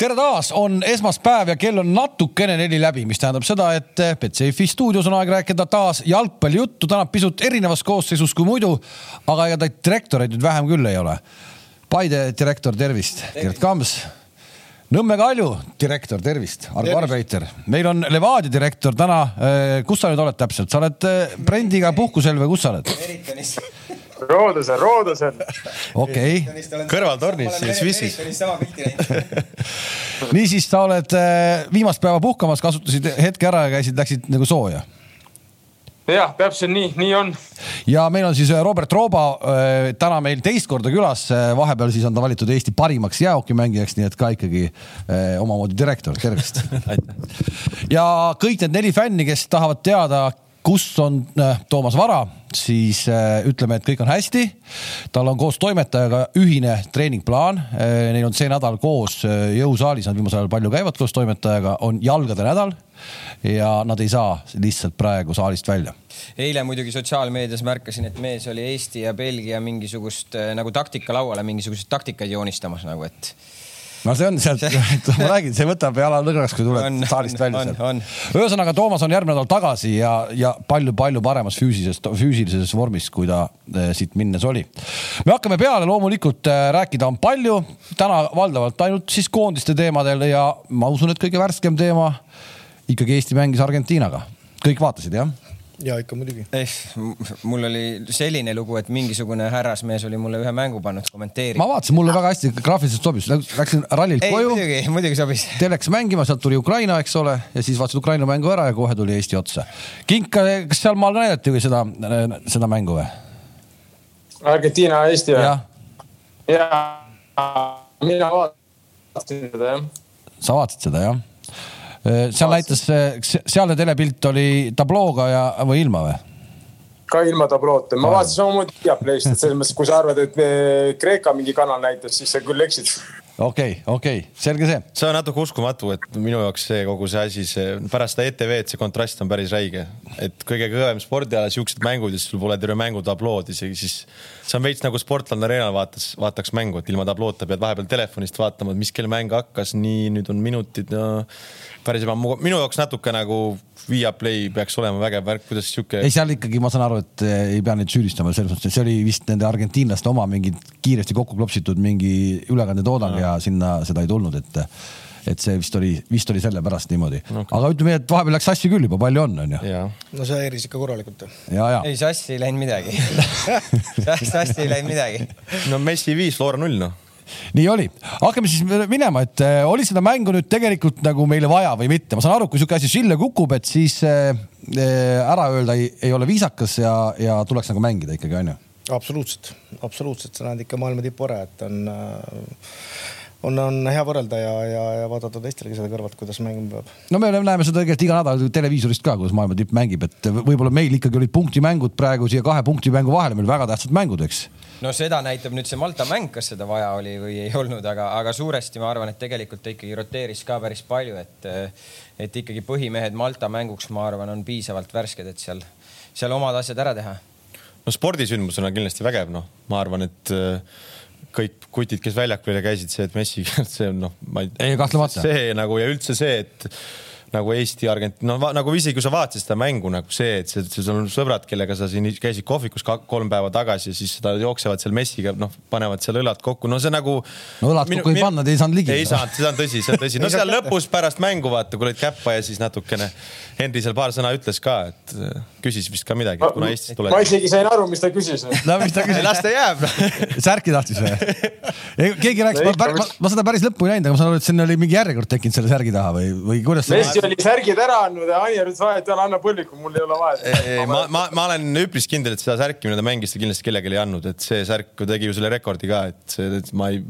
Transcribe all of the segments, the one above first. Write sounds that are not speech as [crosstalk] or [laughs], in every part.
tere taas, on esmaspäev ja kell on natukene neli läbi, mis tähendab seda, et Betsafe'i stuudios on aeg rääkida taas jalgpallijuttu, täna pisut erinevas koosseisus kui muidu. aga ega teid direktoreid nüüd vähem küll ei ole. Paide direktor, tervist, tervist., Gerd Kams. Nõmme Kalju direktor, tervist, Argo Arbeiter. meil on Levadia direktor täna. kus sa nüüd oled täpselt, sa oled Brendiga puhkusel või kus sa oled? Meritonis Roodusel, Roodusel. okei okay.. kõrvaltornis siis Swissis. [laughs] niisiis, sa oled äh, viimast päeva puhkamas, kasutasid hetke ära ja käisid, läksid nagu sooja jah, täpselt nii, nii on. ja meil on siis äh, Robert Rooba äh, täna meil teist korda külas, vahepeal siis on ta valitud Eesti parimaks jäähokimängijaks, nii et ka ikkagi omamoodi direktor, tervist [laughs] ja kõik need neli fänni, kes tahavad teada, kus on äh, Toomas Vara, siis äh, ütleme, et kõik on hästi. tal on koos toimetajaga ühine treeningplaan äh,. Neil on see nädal koos jõusaalis, nad viimasel ajal palju käivad koos toimetajaga, on jalgade nädal ja nad ei saa lihtsalt praegu saalist välja. eile muidugi sotsiaalmeedias märkasin, et mees oli Eesti ja Belgia mingisugust nagu taktikalauale mingisuguseid taktikaid joonistamas nagu, et no see on sealt, [laughs] ma räägin, see võtab jala lõdvaks, kui tuled on, saalist välja sealt. ühesõnaga, Toomas on järgmine nädal tagasi ja, ja palju-palju paremas füüsilises, füüsilises vormis, kui ta äh, siit minnes oli. me hakkame peale, loomulikult äh, rääkida on palju, täna valdavalt ainult siis koondiste teemadel ja ma usun, et kõige värskem teema ikkagi Eesti mängis Argentiinaga. kõik vaatasid, jah? Ja ikka muidugi eh,. mul oli selline lugu, et mingisugune härrasmees oli mulle ühe mängu pannud kommenteerima. ma vaatasin, mulle väga hästi graafiliselt sobis, läksin rallilt ei, koju. muidugi, muidugi sobis. Telex mängima, sealt tuli Ukraina, eks ole, ja siis vaatasid Ukraina mängu ära ja kohe tuli Eesti otsa. Kink, kas sealmaal ka näidati või seda, seda mängu või? Argentiina, Eesti või? ja, mina vaatasin seda jah. sa vaatasid seda jah? Äh, seal näitas, sealne telepilt oli tablooga ja, või ilma või? ka ilma tabloota, ma vaatasin samamoodi Viaplayst, et selles mõttes, kui sa arvad, et Kreeka mingi kanal näitas, siis sa küll eksid okei okay,, okei okay., selge see. see on natuke uskumatu, et minu jaoks see kogu see asi, see pärast seda ETV-d see kontrast on päris räige. et kõige kõvem spordiala, siuksed mängud ja siis sul pole terve mängu tablood isegi, siis see on veits nagu Sportland Arenal vaatas, vaataks mängu, et ilma tabloota pead vahepeal telefonist vaatama, et mis kell mäng hakkas, nii nüüd on minutid no päris ebamugav, minu jaoks natuke nagu Viaplay peaks olema vägev värk, kuidas sihuke. ei, seal ikkagi ma saan aru, et eh, ei pea neid süüdistama selles mõttes, et see oli vist nende argentiinlaste oma mingi kiiresti kokku klopsitud mingi ülekandetoodang ja. ja sinna seda ei tulnud, et et see vist oli, vist oli sellepärast niimoodi. Okay.. aga ütleme, et vahepeal läks sassi küll juba, palju on, onju. no see häiris ikka korralikult. ei, sassi ei läinud midagi. [laughs] Sassi ei läinud midagi. no Messi viis, Flora null noh. Nii oli, hakkame siis minema, et äh, oli seda mängu nüüd tegelikult nagu meile vaja või mitte, ma saan aru, kui sihuke asi sille kukub, et siis äh, äh, ära öelda ei, ei ole viisakas ja, ja tuleks nagu mängida ikkagi onju. absoluutselt, absoluutselt, sa näed ikka maailma tipu ära, et on on, on hea võrrelda ja, ja, ja vaadata teistelegi seda kõrvalt, kuidas mängima peab. no me näeme seda tegelikult iga nädal televiisorist ka, kuidas maailma tipp mängib, et võib-olla meil ikkagi olid punktimängud praegu siia kahe punktimängu vahele, meil väga tähtsad mängud, eks no seda näitab nüüd see Malta mäng, kas seda vaja oli või ei olnud, aga, aga suuresti ma arvan, et tegelikult ta ikkagi roteeris ka päris palju, et, et ikkagi põhimehed Malta mänguks, ma arvan, on piisavalt värsked, et seal, seal omad asjad ära teha. no spordisündmusena kindlasti vägev, noh, ma arvan, et äh, kõik kutid, kes väljakul käisid, see, et Messi, [laughs] see on noh, ma ei. ei, kahtlemata. see nagu ja üldse see, et nagu Eesti, Argentiina, no nagu isegi kui sa vaatasid seda mängu nagu see, et see, see sul on sõbrad, kellega sa siin käisid kohvikus kolm päeva tagasi ja siis seda jooksevad seal messiga, noh, panevad seal õlad kokku, no see nagu. no õlad kokku ei pannud, ei saanud ligi. ei saanud, see on tõsi, see on tõsi. no seal lõpus pärast mängu vaata, kui lõid käppa ja siis natukene Henri seal paar sõna ütles ka, et äh, küsis vist ka midagi, kuna Eestist tuleb. ma isegi sain aru, mis ta küsis. no mis ta küsis? las ta jääb [laughs] särki tahtis või? keegi rääkis, ma, ma, ma seda päris lõppu ei näinud, aga ma saan aru, et siin oli mingi järjekord tekkinud selle särgi taha või, või kuidas see? Messi oli särgid ära andnud ja Anier ütles, et anna põlliku, mul ei ole vaja. ma, ma, ma olen üpris kindel, et seda särki, mida ta mängis, ta kindlasti kellelegi ei andnud, et see särk tegi ju selle rekordi ka, et see, et ma ei,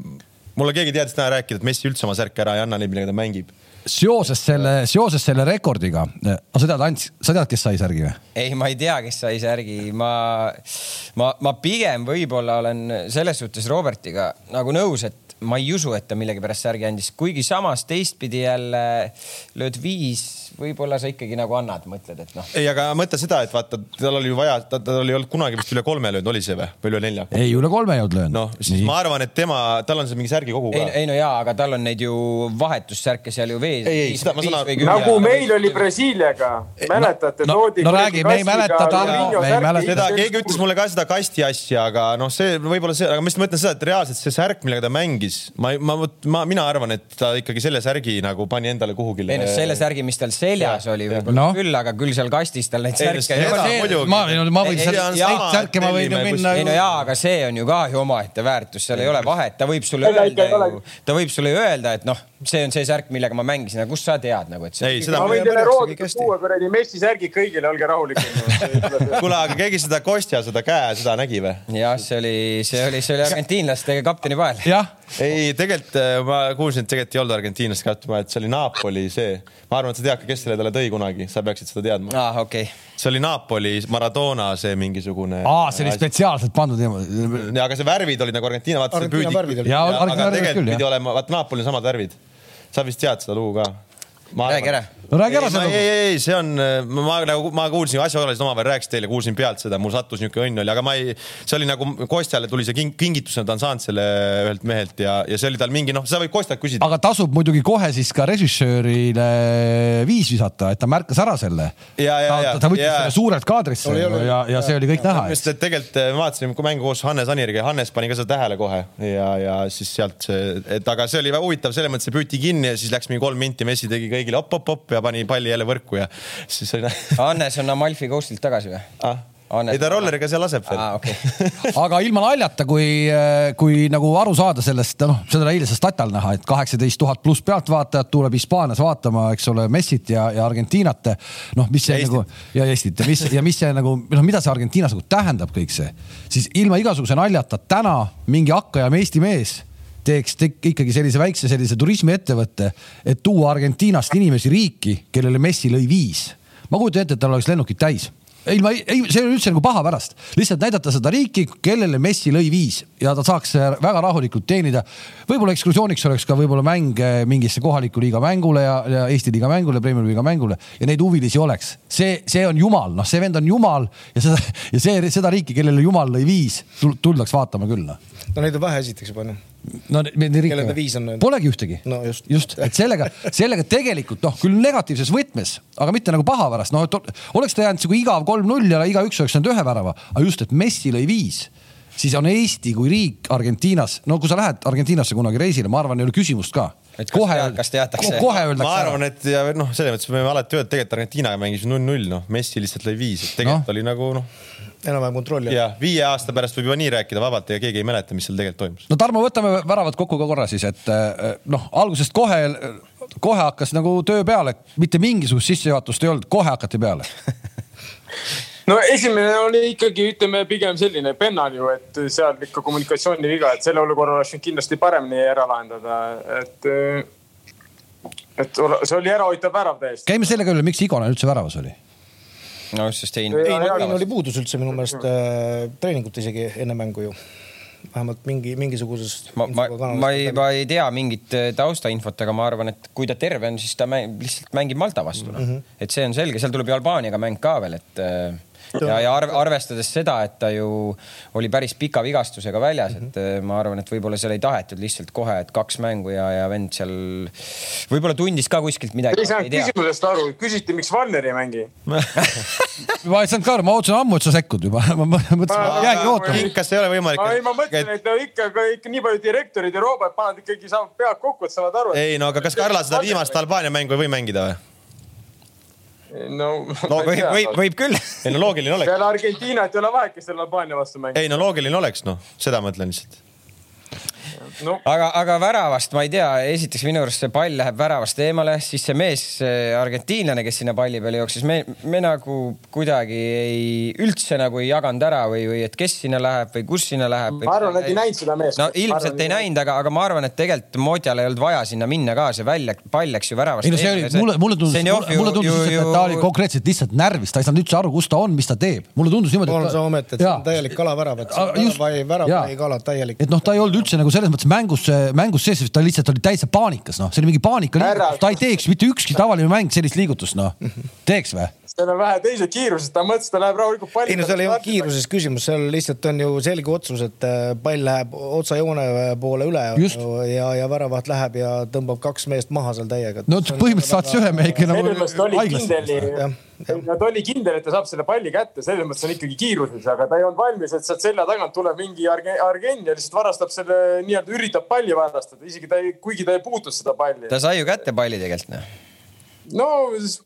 mulle keegi teadis täna rääkida, et Messi üldse oma särki ära ei anna, neid, millega ta mängib seoses selle, seoses selle rekordiga, no sa tead, Ants, sa tead, kes sai särgi või? ei, ma ei tea, kes sai särgi, ma, ma, ma pigem võib-olla olen selles suhtes Robertiga nagu nõus, et ma ei usu, et ta millegipärast särgi andis, kuigi samas teistpidi jälle lööd viis, võib-olla sa ikkagi nagu annad, mõtled, et noh. ei, aga mõtle seda, et vaata, tal oli ju vaja, ta, tal ei olnud kunagi vist üle kolme löönud, oli see või, või üle nelja? ei, üle kolme ei olnud löönud. noh, siis Nii. ma arvan, et tema, tal on see mingi särgikogu ka. ei no jaa, aga tal on neid ju vahetussärke seal ju vees. ei, ei, seda ma saan aru. nagu meil oli Brasiiliaga, mäletate no,, toodi. no räägi, me ei mäleta, me ei mäleta. seda, keegi ütles mulle ka seda kasti asja, aga noh, see võib-olla see, aga ma lihtsalt mõtlen seda, et reaalselt see särk, millega ta mängis, ma, ma, ma, mina arvan, et ta ikkagi selle särgi nagu pani endale kuhugile. ei noh, selle särgi, mis tal seljas ja, oli võib-olla no. küll, aga küll seal kastis tal neid särke ei ole. ma, ma võin neid särke ma võin ju minna. ei no jaa, aga see on ju ka ju omaette väärtus, seal ei ole vahet, ta võib sulle öelda ju, ta võib sulle öelda, et noh, see on see särk, millega ma mängisin, aga kust sa tead nagu, et see. ei, seda ma võin teile roodida tuua kuradi Messi särgid kõigile, olge rahulikud. [laughs] kuule, aga keegi seda Kostja, seda käe, seda nägi või? jah, see oli, see oli, see oli argentiinlaste kapteni vahel. jah ei, tegelikult äh, ma kuulsin, et tegelikult ei olnud argentiinlast katma, et see oli Napoli see. ma arvan, et sa tead ka, kes selle talle tõi kunagi, sa peaksid seda teadma. ah,, okei okay. see oli Napoli Maradona see mingisugune. aa, see oli spetsiaalselt pandud niimoodi. ja, aga see värvid olid nagu Argentiina, vaata see püüdi. aga tegelikult pidi olema, vaata Napoli on samad värvid. sa vist tead seda lugu ka räägi ära. No räägi ära seda. ei, ei, ei, see on, ma nagu, ma kuulsin, asjaosalised omavahel rääkisid teile, kuulsin pealt seda, mul sattus niisugune õnn oli, aga ma ei, see oli nagu Kostjale tuli see king, kingitusena, ta on saanud selle ühelt mehelt ja, ja see oli tal mingi noh, seda võib Kostjalt küsida. aga tasub muidugi kohe siis ka režissöörile viis visata, et ta märkas ära selle. ta, ta võttis selle suurelt kaadrisse ja, ja, ja see oli kõik näha. just, et tegelikult ma eh, vaatasin mängu koos Hannes Aniriga, Hannes pani ka seda tähele kohe ja, ja siis sealt see, et aga see oli huvitav selles mõttes, et püüti kinni ja siis läks mingi kolm minti, Messi tegi kõigile op-op-op ja pani palli jälle võrku ja siis oli [laughs] Hannes on Amalfi Coastilt tagasi või ah.? Annet. ei ta rolleriga seal laseb veel ah,. Okay. [laughs] aga ilma naljata, kui, kui nagu aru saada sellest, noh, seda eilse statal näha, et kaheksateist tuhat pluss pealtvaatajat tuleb Hispaanias vaatama, eks ole, Messit ja, ja Argentiinat. noh, mis see ja nagu ja Eestit ja mis ja mis see nagu noh, mida see Argentiinas nagu tähendab kõik see, siis ilma igasuguse naljata täna mingi hakkajaam Eesti mees teeks te ikkagi sellise väikse sellise turismiettevõtte, et tuua Argentiinast inimesi riiki, kellele Messi lõi viis. ma kujutan ette, et tal oleks lennukid täis ilma, ei, see ei ole üldse nagu paha pärast, lihtsalt näidata seda riiki, kellele Messi lõi viis ja ta saaks väga rahulikult teenida. võib-olla ekskursiooniks oleks ka võib-olla mäng mingisse kohaliku liiga mängule ja, ja Eesti liiga mängule, Premiumi liiga mängule ja neid huvilisi oleks. see, see on jumal, noh, see vend on jumal ja seda ja see, seda riiki, kellele jumal lõi viis, tuldaks vaatama küll noh. No neid on vähe esiteks juba noh no kellel ta viis on? Polegi ühtegi no,. just, just, et sellega, sellega tegelikult noh, küll negatiivses võtmes, aga mitte nagu paha pärast, noh, et oleks ta jäänud sihuke igav kolm-null ja igaüks oleks saanud ühe värava, aga just, et Messi lõi viis siis on Eesti kui riik Argentiinas, no kui sa lähed Argentiinasse kunagi reisile, ma arvan, ei ole küsimust ka. Et kohe, kas teatakse? kohe öeldakse. ma arvan, et ja noh, selles mõttes me võime alati öelda, et tegelikult Argentiinaga mängis null-null, noh, Messi lihtsalt lõi viis, et tegelikult no. oli nagu noh enam-vähem kontrolli. ja viie aasta pärast võib juba nii rääkida vabalt ja keegi ei mäleta, mis seal tegelikult toimus. no Tarmo, võtame väravad kokku ka korra siis, et eh, noh, algusest kohe, kohe hakkas nagu töö peale, mitte mingisugust sissejuhatust ei olnud, kohe hakati peale [laughs] no esimene oli ikkagi, ütleme pigem selline pennan ju, et seal ikka kommunikatsiooniviga, et selle olukorra oleks võinud kindlasti paremini ära lahendada, et. et see oli ärahoitav värav täiesti. käime sellega üle, miks Igonen üldse väravas oli no sest Hein. Hein Agin oli puudus üldse minu meelest äh, treeningut isegi enne mängu ju vähemalt mingi mingisuguses. ma, ma, ma ei, ma ei tea mingit äh, taustainfot, aga ma arvan, et kui ta terve on, siis ta mäng, lihtsalt mängib Malta vastu mm. -hmm. et see on selge, seal tuleb ju Albaaniaga mäng ka veel, et äh, ja, ja arv, arvestades seda, et ta ju oli päris pika vigastusega väljas, et mm -hmm. ma arvan, et võib-olla seal ei tahetud lihtsalt kohe, et kaks mängu ja, ja vend seal võib-olla tundis ka kuskilt midagi. ei saanud küsimusest aru, küsiti, miks Valner ei mängi ma ei saanud ka aru, ma ootasin ammu, et sa sekkud juba [laughs] ma mõtlesin, jäägi ootama. kas ei ole võimalik? ei, ma mõtlen, et no ikka, ikka nii palju direktorid ja roobot panevad ikkagi saavad pead kokku, et saavad aru. ei no aga kas Karla seda viimast Albaania mängu ei või mängida või? No, [laughs] no võib, võib, võib küll. ei no loogiline oleks. peale Argentiinat ei ole vahet, kes seal Albaania vastu mängib. ei no loogiline oleks noh, seda ma ütlen lihtsalt no.. aga, aga väravast ma ei tea, esiteks minu arust see pall läheb väravast eemale, siis see mees, argentiinlane, kes sinna palli peale jooksis, me, me nagu kuidagi ei, üldse nagu ei jaganud ära või, või et kes sinna läheb või kus sinna läheb. ma arvan, et ei näinud seda meest. no ilmselt arvan, ei näinud, aga, aga ma arvan, et tegelikult Modjal ei olnud vaja sinna minna ka, see välja, pall läks ju väravast. ei no see oli, mulle, mulle tundus, mulle tundus lihtsalt, et ta oli konkreetselt lihtsalt närvis, ta ei saanud üldse aru, kus ta on, mis ta teeb. mulle tundus niimoodi. on sa ometi, et see on täielikult kalavärav, et värav ei kala täielik. et noh, ta ei olnud üldse nagu selles mõttes mängus, mängus sees, ta lihtsalt oli täitsa paanikas, noh, see oli mingi paanikaliigutus, ta ei teeks mitte ükski tavaline mäng sellist liigutust, noh. teeks või? Seal on vähe teised kiirused, ta mõtles, ta läheb rahulikult palli. ei no seal ei olnud kiiruses küsimus, seal lihtsalt on ju selge otsus, et äh, pall läheb otsajoone poole üle Just. ja, ja väravat läheb ja tõmbab kaks meest maha seal täiega. no põhimõtteliselt saatis ühe mehe ikka nagu haiglasse. no ta oli kindel, et ta saab selle palli kätte, selles mõttes on ikkagi kiiruses, aga ta ei olnud valmis, et sealt selja tagant tuleb mingi Arge- Argen ja lihtsalt varastab selle nii-öelda, üritab palli varastada, isegi ta ei, kuigi ta ei puutu seda palli. ta sai ju kätte palli tegelikult noh. No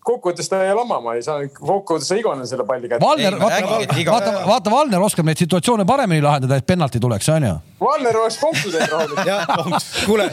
kokkuvõttes ta jäi lamama, ei saanud, kokkuvõttes sai Igonen selle palli kätte. Valner, vaata vaata, vaata, Valner oskab neid situatsioone paremini lahendada, et penalti tuleks, onju. Valner oleks konksu teinud rahulikult. [laughs] kuule,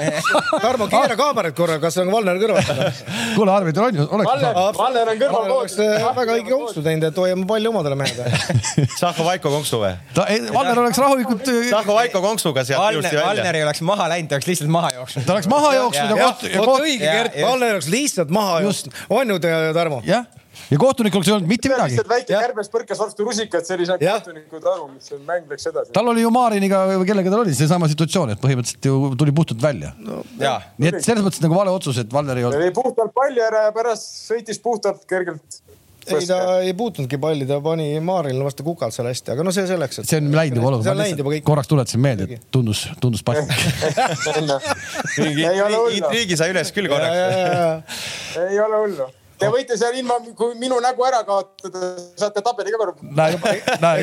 Tarmo, keera kaamerat korra, kas on Valner kõrval? [laughs] kuule, arbiter on ju, oleks Valner, Valner on kõrval oleks äh, väga õige konksu teinud, et hoiame palli omadele mehed. Sahho Vaiko konksu või? ta, Valner oleks rahulikult, Sahho Vaiko konksuga sealt Valner, ilusti välja Valner. ei oleks maha läinud, ta oleks lihtsalt maha jooksnud. ta oleks maha jooksnud ja vot koht-, õige, Gert. Valner oleks lihtsalt maha jooksnud. On ju, Tarmo? jah, ja kohtunik oleks öelnud mitte midagi. väike kärbes põrkas vastu rusikat, sellise Jah. kohtunikud aru, mis see mäng läks edasi. tal oli ju Mariniga või kellega tal oli seesama situatsioon, et põhimõtteliselt ju tuli puhtalt välja no.. nii et selles mõttes nagu vale otsus, et Valner ei olnud. lõi puhtalt palli ära ja pärast sõitis puhtalt kergelt. ei, ta ei puutunudki palli, ta pani Maarile vastu kukalt seal hästi, aga no see selleks, et. see on läinud juba see on läinud juba kõik. korraks tuletasin meelde, et tundus, tundus paslik. [laughs] ei ole hullu, intriigi sai üles küll korraks. ei ole hullu. Te võite seal ilma, kui minu nägu ära kaotada, saate tabeli ka korda. näe juba,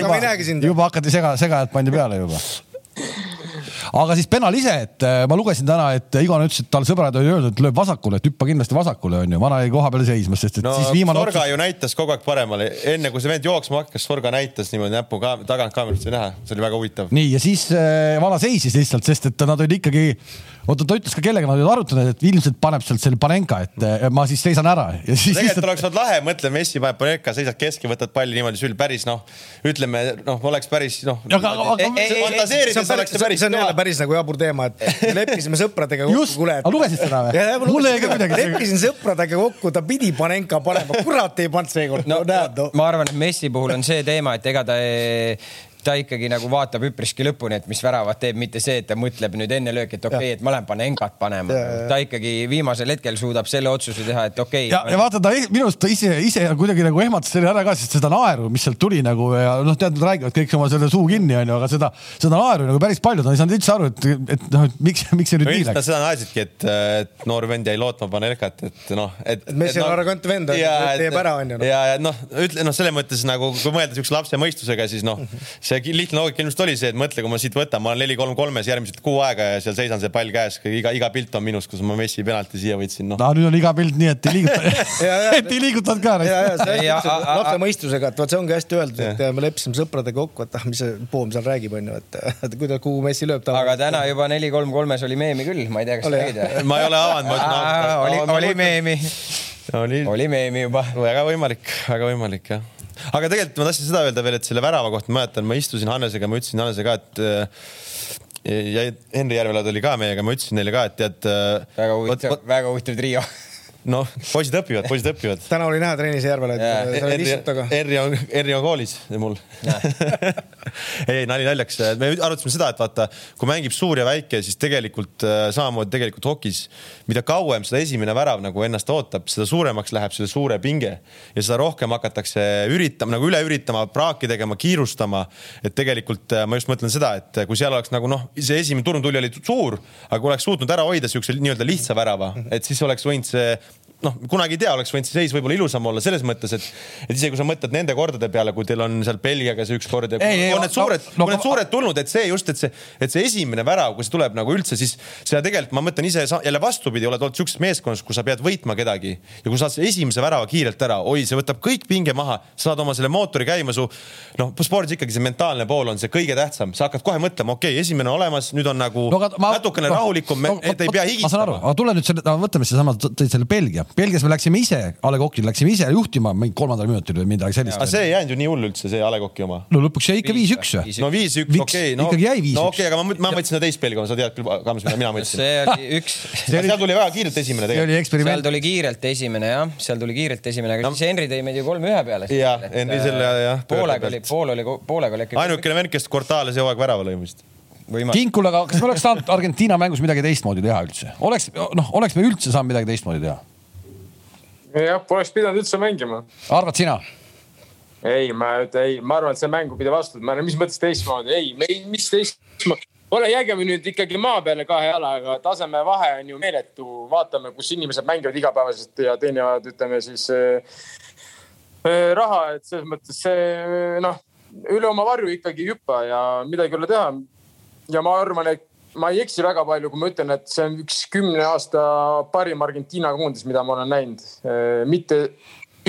juba sind., juba hakati sega, segajad pandi peale juba. [laughs] aga siis penal ise, et äh, ma lugesin täna, et Igor ütles, et tal sõbrad olid öeldud, et lööb vasakule, et hüppa kindlasti vasakule, onju. vana jäi koha peale seisma, sest et no siis viimane Sorga otsus. ju näitas kogu aeg paremale, enne kui see vend jooksma hakkas, Sorga näitas niimoodi näpu ka tagant kaamerast sai näha, see oli väga huvitav. nii ja siis äh, vana seisis lihtsalt, sest et nad olid ikkagi, oota ta ütles ka kellega nad olid arutanud, et ilmselt paneb sealt selle Panenka, et äh, ma siis seisan ära ja siis tegelikult oleks olnud lahe, mõtle, Messi paneb Panenka, seisad keski, võtad palli niimoodi sül, päris noh, ütleme noh, oleks päris noh. Aga- aga- Ei, ei, fantaseerides oleks see päris see on jälle päris nagu jabur teema, et me leppisime sõpradega kokku, just, aga lugesid seda või? mulle jäi ka kuidagi. leppisin sõpradega kokku, ta pidi Panenka panema, kurat ei pannud seekord. no, näed, no. ma arvan, et Messi puhul on see teema, et ega ta ei, ta ikkagi nagu vaatab üpriski lõpuni, et mis väravat teeb, mitte see, et ta mõtleb nüüd enne lööki, et okei okay,, et ma lähen Panenkat panema Ja, ja, ja.. ta ikkagi viimasel hetkel suudab selle otsuse teha, et okei ja, ja vaata ta minu arust ta ise, ise kuidagi nagu ehmatas selle ära ka, sest seda naeru, mis sealt tuli nagu ja noh, tead, nad räägivad kõik oma selle suu kinni onju, aga seda, seda naeru nagu päris palju, ta ei saanud üldse aru, et, et noh, et miks, miks see nüüd no nii läks. seda naersidki, et, et noor vend jäi lootma Panenkat, et noh, et. Et Messi on arrogantne vend, teeb ära, on ju, noh. ja, ja noh, ütle noh, selles mõttes nagu kui mõelda siukse lapse mõistusega, siis noh, [laughs] see lihtne loogika ilmselt oli see, et mõtle, kui ma siit võtan, ma olen neli-kolm-kolmes järgmised kuu aega ja seal seisan see pall käes, iga, iga pilt on minus, kus ma Messi penalti siia võtsin, noh. no nüüd on iga pilt nii, et ei liiguta [laughs] [laughs] Ja, ja. et ei liigutanud ka. ja, ja see Ja- lapse mõistusega, et vot see ongi hästi öeldud, et me leppisime sõpradega kokku, et ah, mis see poom seal räägib, onju, et, kuidas, kuhu Messi lööb. aga täna juba neli-kolm-kolmes oli meemi küll, ma ei tea, kas sa nägid ma ei ole avanud, ma ütlen oli, oli meemi, oli, oli meemi juba. väga võimalik, väga võimalik jah. Aga tegelikult ma tahtsin seda öelda veel, et selle värava kohta ma mäletan, ma istusin Hannesega, ma ütlesin Hannesega, et äh, ja Henri Järvelad oli ka meiega, ma ütlesin neile ka, et tead. väga huvitav, väga huvitav trio. noh, poisid õpivad, poisid õpivad. täna oli näha trennis Järvel, et sa olid istut taga. Henri on, Henri on koolis ja mul. [laughs] ei, nali naljaks, me arutasime seda, et vaata, kui mängib suur ja väike, siis tegelikult äh, samamoodi tegelikult hokis, mida kauem seda esimene värav nagu ennast ootab, seda suuremaks läheb selle suure pinge ja seda rohkem hakatakse üritama nagu üle üritama, praaki tegema, kiirustama. et tegelikult äh, ma just mõtlen seda, et kui seal oleks nagu noh, see esimene turnutuli oli suur, aga kui oleks suutnud ära hoida siukse nii-öelda lihtsa värava, et siis oleks võinud see noh, kunagi ei tea, oleks võinud see seis võib-olla ilusam olla selles mõttes, et, et isegi kui sa mõtled nende kordade peale, kui teil on seal Belgiaga see üks kord ja Ei, ei, on need suured no- kui no- need suured tulnud, et see just, et see, et see esimene värav, kui see tuleb nagu üldse, siis seda tegelikult ma mõtlen ise jälle vastupidi, oled olnud siukses meeskonnas, kus sa pead võitma kedagi ja kui saad selle esimese värava kiirelt ära, oi, see võtab kõik pinge maha, saad oma selle mootori käima, su noh, spordis ikkagi see mentaalne pool on see kõige tähtsam, sa hakkad kohe mõtlema, okei okay,, esimene on olemas, nüüd on nagu no, natukene no, rahulikum no,, et ei pea ma saan aru, higistama. aga tule nüüd selle, võtame sedasama, tõid selle Belgia, Belgias me läksime ise, A Le Coqil läksime ise juhtima mingi kolmandal minutil või midagi sellist aga. see ei jäänud ju nii hull üldse, see A Le Coqi oma no lõpuks jäi ikka viis-üks või? no viis-üks, okei okay,, no Ikkagi jäi viis-üks. no okei okay,, aga ma, ma mõtlesin seda teist Belgia, sa tead küll, Kams, mida mina mõtlesin. see oli [laughs] üks, seal tuli väga kiirelt esimene see tegelikult. oli seal tuli kiirelt esimene jah, seal tuli kiirelt esimene, aga No. siis Henri tõi meid ju kolm-ühe peale. Jah, Henri selle, jah, poolega oli, pool oli, poolega oli äkki. ainukene vend, kes Cortale see hooaeg värava lõi vist. kinkul, aga kas me oleks saanud Argentiina mängus midagi teistmoodi teha üldse? oleks, noh, oleks me üldse saanud midagi teistmoodi teha? jah, poleks pidanud üldse mängima. arvad sina? ei, ma ei, ma arvan, et see mängu pidi vastu, ma arvan, mis mõttes teistmoodi, ei, me ei, mis teistmoodi. ole jäägime nüüd ikkagi maa peale kahe jalaga, tasemevahe on ju meeletu, vaatame, kus inimesed mängivad igapäevaselt ja teenivad, ütleme siis äh, äh, raha, et selles mõttes see noh, üle oma varju ikkagi ei hüppa ja midagi ei ole teha. ja ma arvan, et ma ei eksi väga palju, kui ma ütlen, et see on üks kümne aasta parim Argentiina koondis, mida ma olen näinud. mitte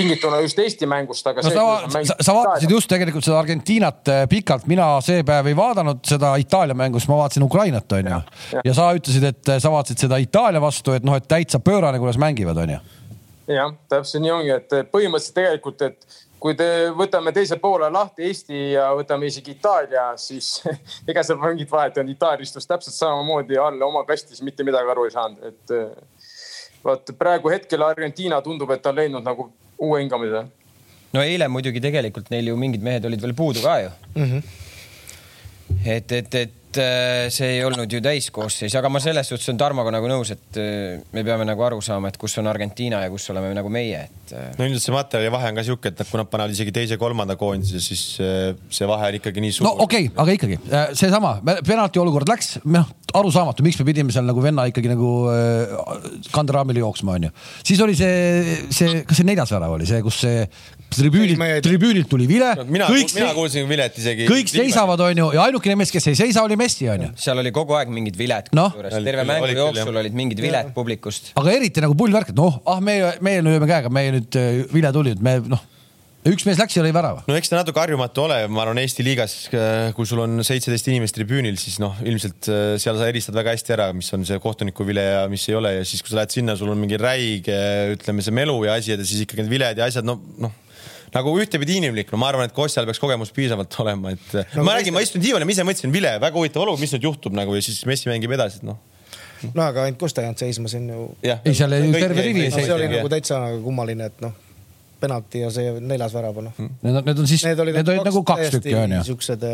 tingituna just Eesti mängust, aga no sa, sa, sa vaatasid just tegelikult seda Argentiinat äh, pikalt, mina see päev ei vaadanud seda Itaalia mängu, sest ma vaatasin Ukrainat, onju. ja. ja sa ütlesid, et äh, sa vaatasid seda Itaalia vastu, et noh, et täitsa pöörane, kuidas mängivad, onju. jah, täpselt nii ongi, et põhimõtteliselt tegelikult, et kui te võtame teise poole lahti Eesti ja võtame isegi Itaalia, siis [laughs] ega seal mingit vahet ei olnud, Itaalia istus täpselt samamoodi all oma kastis, mitte midagi aru ei saanud, et eh, vaat praegu hetkel Argentiina tundub, et ta on leidnud nagu uue hingamise. no eile muidugi tegelikult neil ju mingid mehed olid veel puudu ka ju mm. -hmm. et, et, et see ei olnud ju täiskoosseis, aga ma selles suhtes olen Tarmoga nagu nõus, et äh, me peame nagu aru saama, et kus on Argentiina ja kus oleme nagu meie, et äh, no ilmselt see materjali vahe on ka sihuke, et kui nad panevad isegi teise-kolmanda koondise, siis äh, see vahe on ikkagi nii suur. no okei okay,, aga ikkagi äh, seesama penalti olukord läks, noh arusaamatu, miks me pidime seal nagu venna ikkagi nagu äh, kanderaamile jooksma, onju. siis oli see, see, kas see neljas värav oli see, kus see tribüünilt tribüünilt tuli vile. mina, kõik, mina kuulsin vilet isegi. kõik seisavad, onju, ja ainukene mees, kes ei seisa, oli Messi, onju. seal oli kogu aeg mingid viled Oli terve mängu jooksul olid mingid viled publikust. aga eriti nagu pull värk, et noh, ah, meie, meie lööme käega, meie nüüd äh, vile tuli, et me noh, üks mees läks ja lõi värava. no eks ta natuke harjumatu ole, ma arvan Eesti liigas, kui sul on seitseteist inimest tribüünil, siis noh, ilmselt äh, seal sa eristad väga hästi ära, mis on see kohtuniku vile ja mis ei ole. Ja siis, kui sa lähed sinna, sul on mingi räige, ütleme see melu ja asjad ja siis ikkagi need viled ja asjad, no noh nagu ühtepidi inimlik, no ma arvan, et Kostjal peaks kogemus piisavalt olema, et no, ma räägin, ma istun diivanil, ma ise mõtlesin vile, väga huvitav olukord, mis nüüd juhtub nagu? Ja siis Messi mängib edasi, et noh. no aga ainult Kosta ei jäänud seisma, see on ju, Ei, seal ju terve rivi see oli nagu täitsa kummaline, et noh, penalti ja see neljas värav, noh. Need on, need on siis, need olid nagu kaks tükki, onju. siuksed.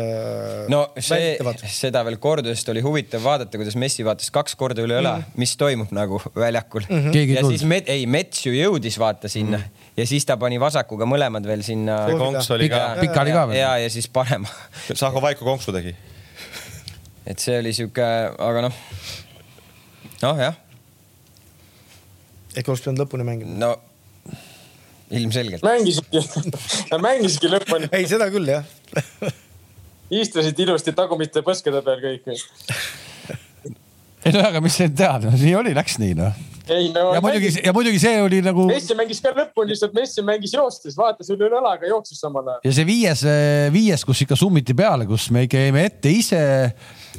no see, seda veel kordadest oli huvitav vaadata, kuidas Messi vaatas kaks korda üle õla mm, -hmm. mis toimub nagu väljakul mm. -hmm. Ja siis Met, ei, Mets ju jõudis vaata sinna mm -hmm. ja siis ta pani vasakuga mõlemad veel sinna. konks oli ka, pikali ka veel. ja, ja siis parema. Sahho Vaiko konksu tegi. et see oli sihuke, aga noh, noh jah, ehk oleks pidanud lõpuni mängima. no ilmselgelt. mängisidki, mängisidki lõpuni, ei, seda küll jah. istusid ilusti tagumiste põskede peal kõik. ei no aga mis siin teha, nii oli, läks nii noh. ei no. ja muidugi, ja muidugi see oli nagu Messi mängis ka lõpuni, lihtsalt Messi mängis joostes, vaatas üle õlaga, jooksis samal ajal. ja see viies, viies, kus ikka summiti peale, kus me ikka jäime ette ise.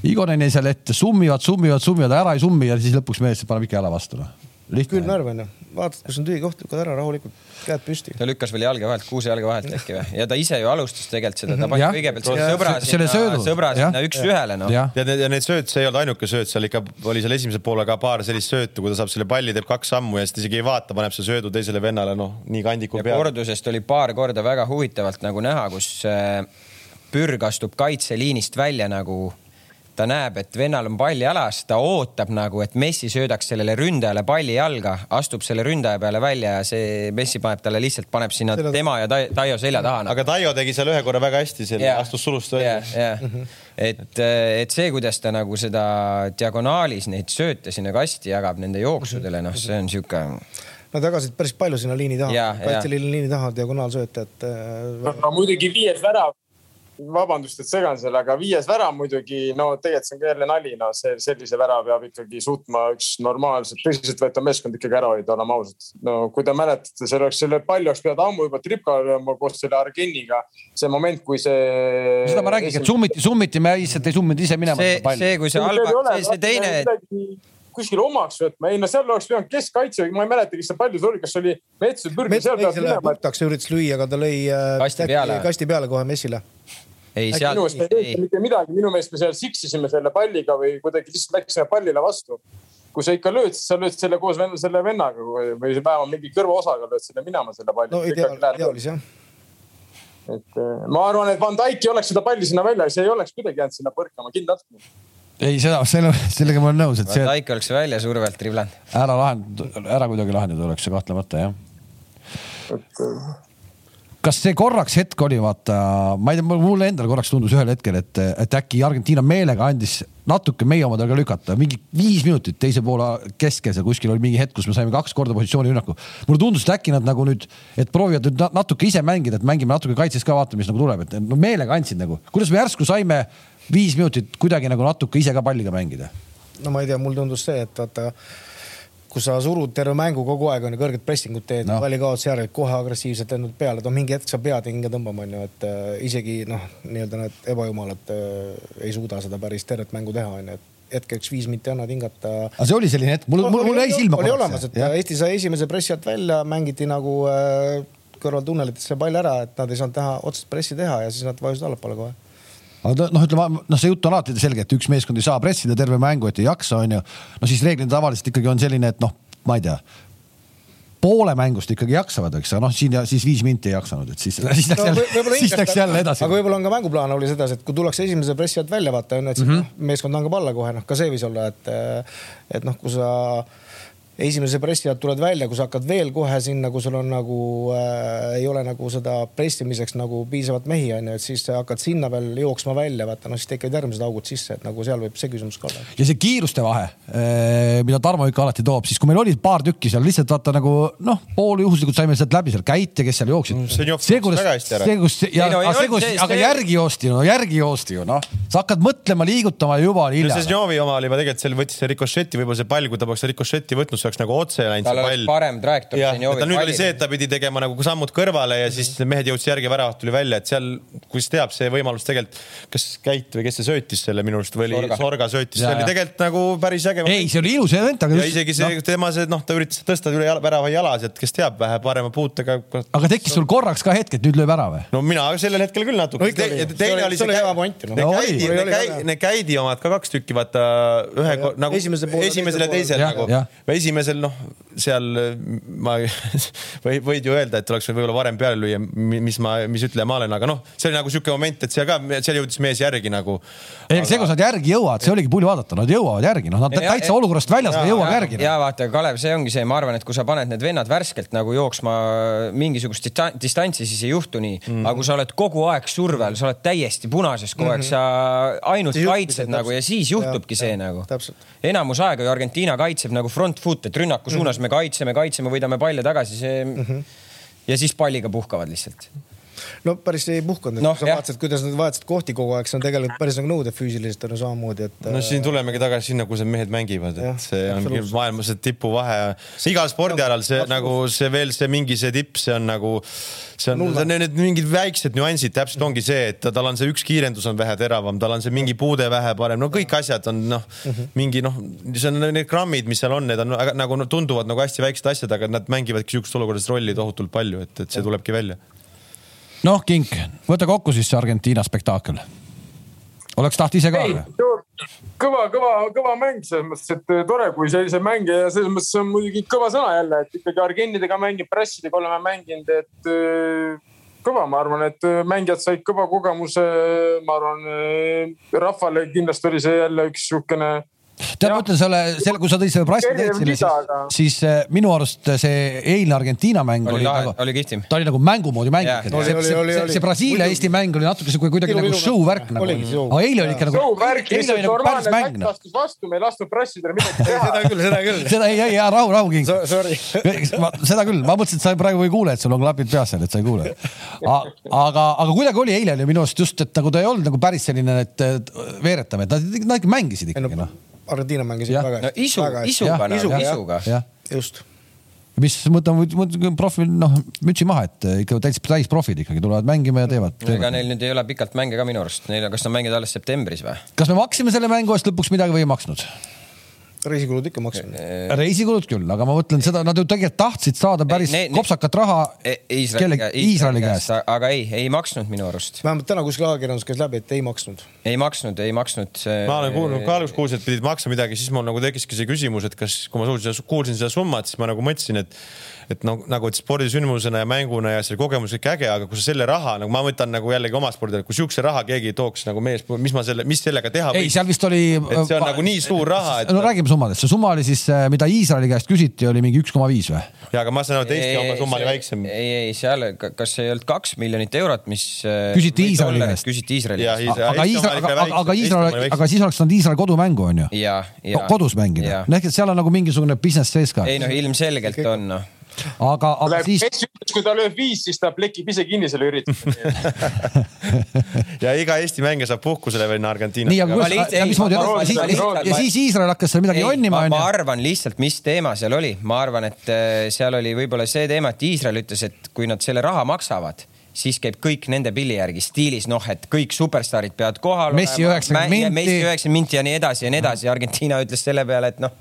Igonen jäi seal ette, summivad, summivad, summivad, ära ei summi ja siis lõpuks mees paneb ikka jala vastu noh. lihtne. närv onju, vaatad, kus on tühi koht, lükkad ära rahulikult, käed püsti. ta lükkas veel jalge vahelt, kuuse jalge vahelt äkki või? ja ta ise ju alustas tegelikult seda, ta pani Jah. kõigepealt selle Ja sõbra sinna sõbra sinna üks-ühele noh. ja need, ja need sööt, see ei olnud ainuke sööt, seal ikka oli seal esimese poole ka paar sellist söötu, kui ta saab selle palli, teeb kaks sammu ja siis ta isegi ei vaata, paneb selle söödu teisele vennale, noh nii kandiku ja peale. kordusest oli paar korda väga huvitavalt nagu näha, kus äh, Pürg astub kaitseliinist välja nagu ta näeb, et vennal on pall jalas, ta ootab nagu, et Messi söödaks sellele ründajale palli jalga, astub selle ründaja peale välja ja see Messi paneb talle lihtsalt, paneb sinna Selja- tema ja Tai- Taio selja taha nagu.. aga Taio tegi seal ühe korra väga hästi, selle Jaa. astus sulust välja jah, jah, et, et see, kuidas ta nagu seda diagonaalis neid sööte sinna kasti jagab nende jooksudele, noh, see on sihuke. Nad jagasid päris palju sinna liini taha kaitseliini liini taha diagonaalsööte, et äh, no muidugi viies värav, vabandust, et segan selle, aga viies värav muidugi, no tegelikult see on ka jälle nali, no see sellise vära peab ikkagi suutma üks normaalselt tõsiseltvõetav meeskond ikkagi ära hoida, oleme ausad. no kui te mäletate, see oleks, selle palli oleks pidanud ammu juba tripka lööma koos selle Argeniga. see moment, kui see. seda ma räägingi, et summiti, summiti, me lihtsalt ei summinud ise minema see see, kui see halba, see, see teine, kuskil omaks võtma, ei no seal oleks pidanud keskkaitse, ma ei mäleta, kes see palju see oli, kas see oli Mets või Pürg, Mets peab selle puhtaks ja üritas lüüa, aga ta lõi äh, Kasti peale. kasti peale kohe Messile. Ei minu seal meelest, ei tehtud mitte midagi, minu meelest me seal siksisime selle palliga või kuidagi lihtsalt läksime pallile vastu. kui sa ikka lööd, siis sa lööd selle koos venna, selle vennaga või vähemalt mingi kõrvaosaga lööd selle minema, selle palli. no ideaal, ideaalis jah. et eh, ma arvan, et Van Dijk ei oleks seda palli sinna välja, see ei oleks kuidagi jäänud sinna põrkama kindlalt. ei, seda, selle, sellega ma olen nõus, et see. Taik oleks välja survelt driblanud. ära lahend-, ära kuidagi lahendada oleks see kahtlemata jah. et kas see korraks hetk oli, vaata, ma ei tea, mulle endale korraks tundus ühel hetkel, et, et äkki Argentiina meelega andis natuke meie omadega lükata, mingi viis minutit teise poole keskel seal kuskil oli mingi hetk, kus me saime kaks korda positsioonirünnaku. mulle tundus, et äkki nad nagu nüüd, et proovivad nüüd natuke ise mängida, et mängime natuke kaitses ka, vaatame, mis nagu tuleb, et no meelega andsid nagu, kuidas me järsku saime viis minutit kuidagi nagu natuke ise ka palliga mängida? no ma ei tea, mulle tundus see, et vaata kui sa surud terve mängu kogu aeg on ju kõrget pressingut teed no., pallikaotuse järel kohe agressiivselt lendad peale, no mingi hetk sa pead hinge tõmbama, onju, et äh, isegi noh, nii-öelda need ebajumalad äh, ei suuda seda päris tervet mängu teha, onju, et hetkeks viis minti annad hingata. aga see oli selline hetk, mul, mul, mul jäi silma. oli olemas, et ja. Eesti sai esimese pressi alt välja, mängiti nagu äh, kõrvaltunnelitesse pall ära, et nad ei saanud teha otsest pressi teha ja siis nad vajusid allapoole kohe aga noh, ütleme noh, see jutt on alati selge, et üks meeskond ei saa pressida terve mängu, et ei jaksa, onju. no siis reeglina tavaliselt ikkagi on selline, et noh, ma ei tea poole mängust ikkagi jaksavad, eks, aga noh, siin ja siis viis minti ei jaksanud, et siis, siis läks no, jälle, siis läks jälle edasi. aga võib-olla on ka mänguplaan oli sedasi, et kui tullakse esimese pressi alt välja, vaata onju, et siis mm -hmm. meeskond langeb alla kohe, noh ka see võis olla, et, et noh, kui sa esimese pressi alt tuled välja, kui sa hakkad veel kohe sinna, kui sul on nagu äh, ei ole nagu seda pressimiseks nagu piisavalt mehi onju, et siis hakkad sinna veel jooksma välja, vaata noh, siis tekivad järgmised augud sisse, et nagu seal võib see küsimus ka olla. ja see kiiruste vahe, äh, mida Tarmo ikka alati toob, siis kui meil oli paar tükki seal lihtsalt vaata nagu noh, pooljuhuslikult saime sealt läbi seal käite, kes seal jooksid. Mm, see kuidas, see kus ja no, see kus, aga järgi joosti, no järgi joosti ju noh, sa hakkad mõtlema, liigutama juba on hilja. see Ženjovi oma oli, ma tegelikult seal võttis see rikošeti, võib-olla see pall, kui ta poleks rikošeti võtnud, oleks nagu otse läinud see pall. parem trajektoor. jah, ta nüüd oli see, et ta pidi tegema nagu sammud kõrvale ja siis mehed jõudsid järgi, väravat tuli välja, et seal, kus teab see võimalus tegelikult, kas Käit või kes see söötis selle minu arust või oli Sorga, Sorga söötis, see oli tegelikult nagu päris äge. ei, see oli ilus event, aga. ja isegi see no. tema see noh, ta üritas tõsta üle värava jalas, et kes teab, vähe parema puutega. aga tekkis sul korraks ka hetk, et nüüd lööb ära või? no mina sellel hetkel küll natuke no,. teine oli see. hea point. Need käidi omad ka kaks tükki, vaata ühe nagu esimesel ja teisel nagu. Esimesel noh, seal ma [laughs] või võid ju öelda, et oleks võib-olla varem peale lüüa, mis ma, mis ütleja ma olen, aga noh, see oli nagu siuke moment, et seal ka, seal jõudis mees järgi nagu. ei aga..., see, kus nad järgi jõuavad, see oligi pulli vaadata, nad jõuavad järgi, noh, nad ja, täitsa ja, olukorrast väljas, aga jõuavad järgi. ja vaata, Kalev, see ongi see, ma arvan, et kui sa paned need vennad värskelt nagu jooksma mingisugust distantsi, siis ei juhtu nii mm. -hmm. aga kui sa oled kogu aeg survel, sa oled täiesti punases kogu aeg mm, -hmm. sa ainult kaitsed nagu ja siis juhtubki ja, see ja, nagu. enamus aega ju Argentiina kaitseb nagu front foot, et rünnaku suunas -hmm. me kaitseme, kaitseme, võidame palle tagasi, see mm. -hmm. ja siis palliga puhkavad lihtsalt no päris ei puhkanud no,, sa vaatasid, kuidas nad vahetasid kohti kogu aeg, see on tegelikult päris nagu nõudev füüsiliselt on ju samamoodi, et. no siin tulemegi tagasi sinna, kus need mehed mängivad, et see on maailmas see tipuvahe. igal spordialal see nagu see veel see mingi see tipp, see on nagu, see on, on need mingid väiksed nüansid, täpselt ongi see, et tal on see üks kiirendus on vähe teravam, tal on see mingi puude vähe parem, no kõik asjad on noh mm -hmm., mingi noh, see on need grammid, mis seal on, need on nagu no, tunduvad nagu hästi väiksed asjad, aga nad mängivadki sihukestes olukordades rolli tohutult palju, et, et see tulebki välja noh, Kink, võta kokku siis see Argentiina spekaakel. oleks tahtnud ise ka või? kõva, kõva, kõva mäng selles mõttes, et eh, tore, kui sellise mängija ja selles mõttes on muidugi kõva sõna jälle, et ikkagi argentidega mängib, pressidega oleme mänginud, et eh, kõva, ma arvan, et eh, mängijad said kõva kogemuse. ma arvan, rahvale kindlasti oli see jälle üks niisugune tead, ma ütlen selle, selle, kui sa tõid selle Brassi Deetsile, siis, siis äh, minu arust see eilne Argentiina mäng oli, oli nagu, oli kihvtim. ta oli nagu mängu moodi mäng ikka. see, see, see, see Brasiilia-Eesti mäng oli natuke sihuke kuidagi nagu show värk nagu. aga eile oli ikka nagu. show värk, lihtsalt nagu normaalne mäng noh. astus vastu, me ei lasknud Brassidele midagi [laughs] teha. seda küll, seda küll. seda ei, ei, rahu, rahu, King. seda küll, ma mõtlesin, et sa praegu ei kuule, et sul on klapid peas seal, et sa ei kuule. aga, aga kuidagi oli eile oli minu arust just, et nagu ta ei olnud nagu päris selline, et veeretame, et nad, nad ikka mängisid ikkagi noh Argentiina mängis ja. väga hästi no,. isu, isuga, isuga, isuga. just mis mõtleme, profil, noh, mütsi maha, et ikka täis, täisprofid ikkagi tulevad mängima ja teevad, teevad.. ega neil nüüd ei ole pikalt mänge ka minu arust, neil, kas nad mängivad alles septembris või? kas me maksime selle mängu eest lõpuks midagi või ei maksnud? Reisikulud ikka maksnud. reisikulud küll, aga ma mõtlen seda, nad ju tegelikult tahtsid saada päris ne, ne, kopsakat raha e, Iisraeli, käest. aga ei, ei maksnud minu arust. vähemalt täna kuskil ajakirjandus käis läbi, et ei maksnud. ei maksnud, ei maksnud ma olen kuulnud, ka alguses kuulsin, et pidid maksma midagi, siis mul nagu tekkiski see küsimus, et kas, kui ma kuulsin, kuulsin seda summat, siis ma nagu mõtlesin, et et noh, nagu et spordisündmusena ja mänguna ja selle kogemus kõik äge, aga kui sa selle raha nagu ma võtan nagu jällegi oma spordile, kui siukse raha keegi tooks nagu mees, mis ma selle, mis sellega teha võiks? ei, seal vist oli. et see on nagu nii suur raha et.... no räägime summadest, see summa oli siis, äh, mida Iisraeli käest küsiti, oli mingi üks koma viis või? ja, aga ma saan aru, et Eesti oma summa oli väiksem. ei, ei seal, kas see ei olnud kaks miljonit eurot, mis. Äh, küsiti Iisraeli käest. küsiti Iisraeli käest. aga Iisrael, aga, aga Iisrael, aga siis oleks saanud Iisrael kodumängu on ju. kodus mängida, ehk et seal on nagu mingisugune business sees ka. ei noh, ilmselgelt on noh aga, aga siis. kui ta lööb viis, siis ta plekib ise kinni selle ürituse [laughs] ja iga Eesti mängija saab puhkusele minna Argentiinasse. nii, aga kus, ja mismoodi, ja siis Iisrael hakkas seal midagi jonnima onju. ma arvan lihtsalt, mis teema seal oli, ma arvan, et äh, seal oli võib-olla see teema, et Iisrael ütles, et kui nad selle raha maksavad siis käib kõik nende pilli järgi stiilis, noh, et kõik superstaarid peavad kohal Messi üheksakümmend minti. Messi üheksakümmend minti ja nii edasi ja nii edasi. Argentiina ütles selle peale, et noh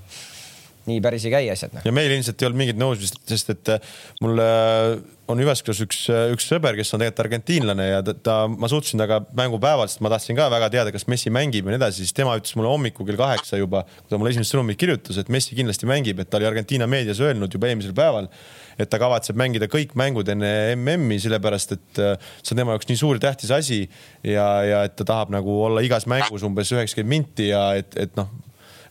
nii päris ei käi asjad. Noh. ja meil ilmselt ei olnud mingit nõudmist, sest et äh, mul äh, on Jyväskylas üks, äh, üks sõber, kes on tegelikult argentiinlane ja ta, ta, ma suhtlesin temaga mängupäeval, sest ma tahtsin ka väga teada, kas Messi mängib ja nii edasi, siis tema ütles mulle hommikul kell kaheksa juba, kui ta mulle esimest sõnumit kirjutas, et Messi kindlasti mängib, et ta oli Argentiina meedias öelnud juba eelmisel päeval, et ta kavatseb mängida kõik mängud enne MM-i, sellepärast et see on tema jaoks nii suur tähtis asi ja, ja et ta tahab nagu olla igas mängus umbes üheksakümmend minti ja et, et noh,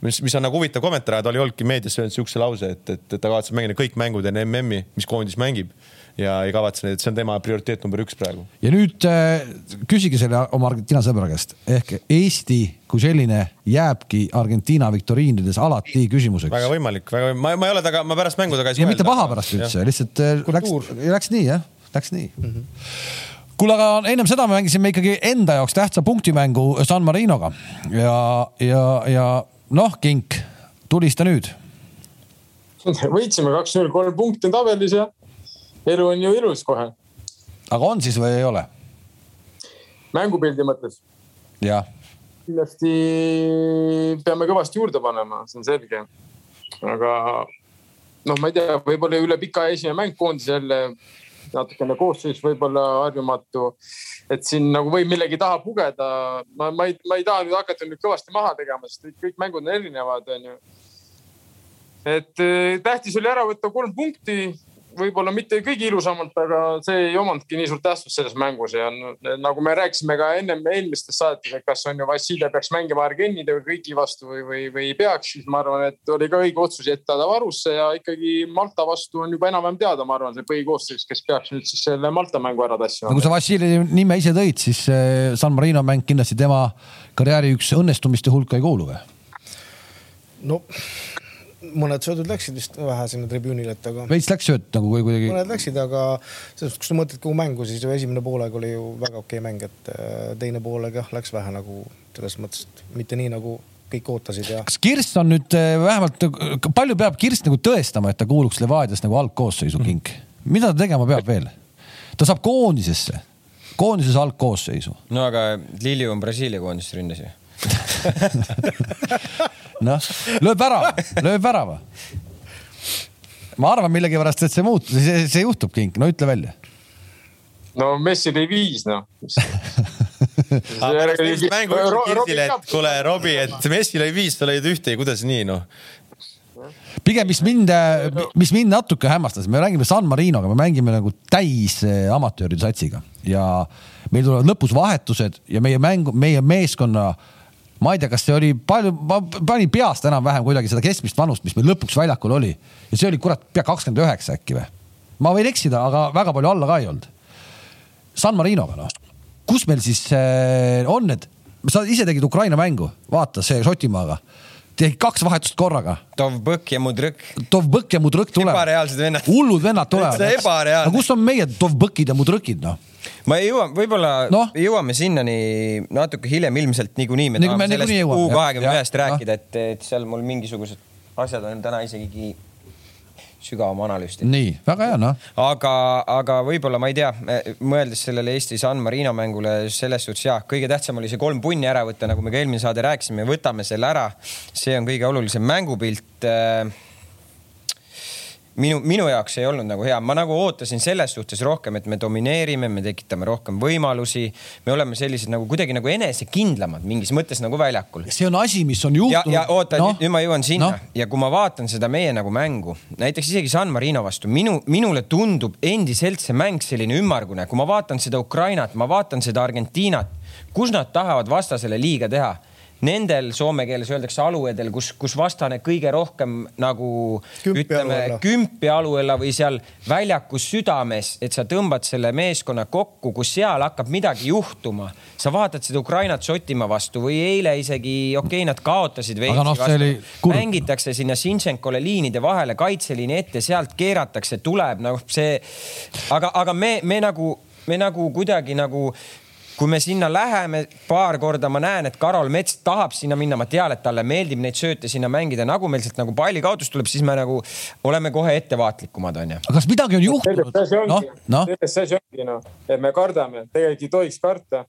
mis, mis on nagu huvitav kommentaar, ta oli olnudki meedias öelnud siukse lause, et, et, et ta kavatseb mängida kõik mängud enne MM-i, mis koondis mängib ja ei kavatse neid, et see on tema prioriteet number üks praegu. ja nüüd äh, küsige selle oma Argentiina sõbra käest ehk Eesti kui selline jääbki Argentiina viktoriinides alati küsimuseks. väga võimalik, väga, ma, ma ei ole taga, ma pärast mängu taga ei suhelda. ja mitte paha pärast üldse, lihtsalt äh, läks, läks nii jah, läks nii mm. -hmm kuule, aga ennem seda me mängisime ikkagi enda jaoks tähtsa punktimängu San Marinoga ja, ja, ja noh, Kink, tulista nüüd. [laughs] võitsime kaks-null, kolm punkti on tabelis ja elu on ju ilus kohe. aga on siis või ei ole? mängupildi mõttes? jah. kindlasti peame kõvasti juurde panema, see on selge. aga noh, ma ei tea, võib-olla üle pika esimene mäng koondis jälle natukene koosseis võib-olla harjumatu et siin nagu võib millegi taha pugeda. ma, ma ei, ma ei taha nüüd hakata nüüd kõvasti maha tegema, sest kõik mängud on erinevad, onju. et eh, tähtis oli ära võtta kolm punkti võib-olla mitte kõige ilusamalt, aga see ei omanudki nii suurt tähtsust selles mängus ja nagu me rääkisime ka ennem eelmistes saadetes, et kas on ju Vassiljev peaks mängima Argenidega kõigi vastu või, või, või ei peaks, siis ma arvan, et oli ka õige otsus jätta ta varusse ja ikkagi Malta vastu on juba enam-vähem teada, ma arvan, see põhikoosseis, kes peaks nüüd siis selle Malta mängu ära tassima. no kui sa Vassiljevi nime ise tõid, siis San Marino mäng kindlasti tema karjääri üks õnnestumiste hulka ei kuulu või? no mõned söödud läksid vist vähe sinna tribüünile, et aga. veits läks sööt nagu kuidagi. mõned läksid, aga selles suhtes, kui sa mõtled kogu mängu, siis ju esimene poolega oli ju väga okei mäng, et äh, teine poolega jah, läks vähe nagu selles mõttes, et mitte nii nagu kõik ootasid ja. kas Kirst on nüüd äh, vähemalt, palju peab Kirst nagu tõestama, et ta kuuluks Levadias nagu algkoosseisu kink? mida ta tegema peab veel? ta saab koondisesse, koondises algkoosseisu. no aga Lilju on Brasiilia koondises ründas ju [laughs] noh, lööb värava, lööb värava. ma arvan millegipärast, et see muutub, see, see juhtub, Kink, no ütle välja. no Messi lõi viis, noh et kuule, Robbie, et Messi lõi viis, sa lõid ühte ja kuidas nii, noh pigem, mis mind, mis mind natuke hämmastas, me räägime San Marinoga, me mängime nagu täis eh, amatööride satsiga ja meil tulevad lõpus vahetused ja meie mängu, meie meeskonna äh, ma ei tea, kas see oli palju, ma panin peast enam-vähem kuidagi seda keskmist vanust, mis meil lõpuks väljakul oli ja see oli kurat pea kakskümmend üheksa äkki või? ma võin eksida, aga väga palju alla ka ei olnud. San Marinoga noh, kus meil siis äh, on need, sa ise tegid Ukraina mängu, vaata see Šotimaaga tegi kaks vahetust korraga. Dovbõk ja Mudrõk. Dovbõk ja Mudrõk tulevad. ebareaalsed vennad. hullud vennad tulevad. ebareaalne. kus on meie Dovbõkid ja Mudrõkid noh? Ma ei jõua, võib-olla no. jõuame sinnani natuke hiljem ilmselt niikuinii. me tahame sellest U kahekümne ühest rääkida, et, et seal mul mingisugused asjad on täna isegi sügavam analüüs tehtud. nii, väga hea noh. aga, aga võib-olla ma ei tea, mõeldes sellele Eesti San Marino mängule selles suhtes jah, kõige tähtsam oli see kolm punni ära võtta, nagu me ka eelmine saade rääkisime, võtame selle ära. see on kõige olulisem mängupilt minu, minu jaoks ei olnud nagu hea, ma nagu ootasin selles suhtes rohkem, et me domineerime, me tekitame rohkem võimalusi. me oleme sellised nagu kuidagi nagu enesekindlamad mingis mõttes nagu väljakul. see on asi, mis on juhtunud. ja, ja oota no., nüüd ma jõuan sinna no. ja kui ma vaatan seda meie nagu mängu, näiteks isegi San Marino vastu, minu, minule tundub endiselt see mäng selline ümmargune, kui ma vaatan seda Ukrainat, ma vaatan seda Argentiinat, kus nad tahavad vastasele liiga teha nendel soome keeles öeldakse aluedel, kus, kus vastane kõige rohkem nagu kümpi ütleme aluella. kümpi aluella või seal väljakus südames, et sa tõmbad selle meeskonna kokku, kus seal hakkab midagi juhtuma. sa vaatad seda Ukrainat Šotimaa vastu või eile isegi, okei okay,, nad kaotasid veidi no, vastu. mängitakse sinna Sinšenkole liinide vahele, kaitseliini ette, sealt keeratakse, tuleb nagu see. aga, aga me, me nagu, me nagu kuidagi nagu kui me sinna läheme paar korda, ma näen, et Karol Mets tahab sinna minna, ma tean, et talle meeldib neid sööte sinna mängida, nagu meil sealt nagu pallikaotus tuleb, siis me nagu oleme kohe ettevaatlikumad, onju. aga kas midagi on juhtunud? noh, noh. selles see asi ongi noh, et me kardame, tegelikult ei tohiks karta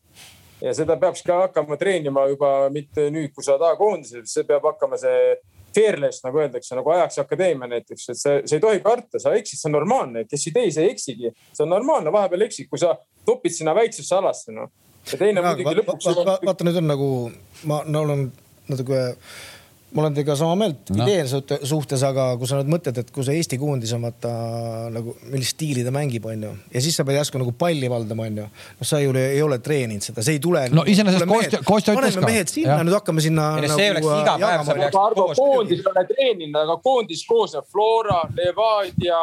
ja seda peaks ka hakkama treenima juba mitte nüüd, kui sa oled A-koondises, see peab hakkama see fearless, nagu öeldakse, nagu Ajaxi akadeemia näiteks, et see, see ei tohi karta, sa eksid, see on normaalne, kes ei tee, see ei eksigi. see on normaalne, vahepeal eksid, kui sa topid sinna väiksesse alasse, noh. ja teine muidugi lõpuks. vaata, nüüd on nagu, ma no, olen natuke ma olen teiega sama meelt no. idee suhtes, aga kui sa nüüd mõtled, et kui see Eesti koondis on vaata nagu, millist stiili ta mängib, onju. ja siis sa pead järsku nagu palli valdama, onju. noh, sa ju ei ole treeninud seda, see ei tule. no iseenesest Kostja, Kostja ütles ka. paneme mehed sinna, nüüd hakkame sinna. see nagu, oleks iga päev, sa peaks koos. koondis ei ole treeninud, aga koondis koosneb Flora, Levadia,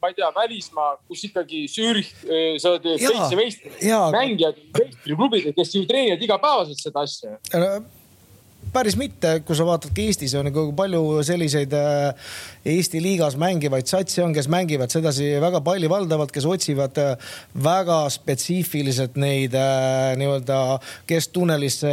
ma ei tea, välismaa, kus ikkagi Zürich, eh, sa oled seitse meistrit, mängijad, meistriklubid, kes ju treenivad igapäevaselt seda asja päris mitte, kui sa vaatad ka Eestis on nagu palju selliseid äh, Eesti liigas mängivaid satse on, kes mängivad sedasi väga palju valdavalt, kes otsivad äh, väga spetsiifiliselt neid äh, nii-öelda kesktunnelisse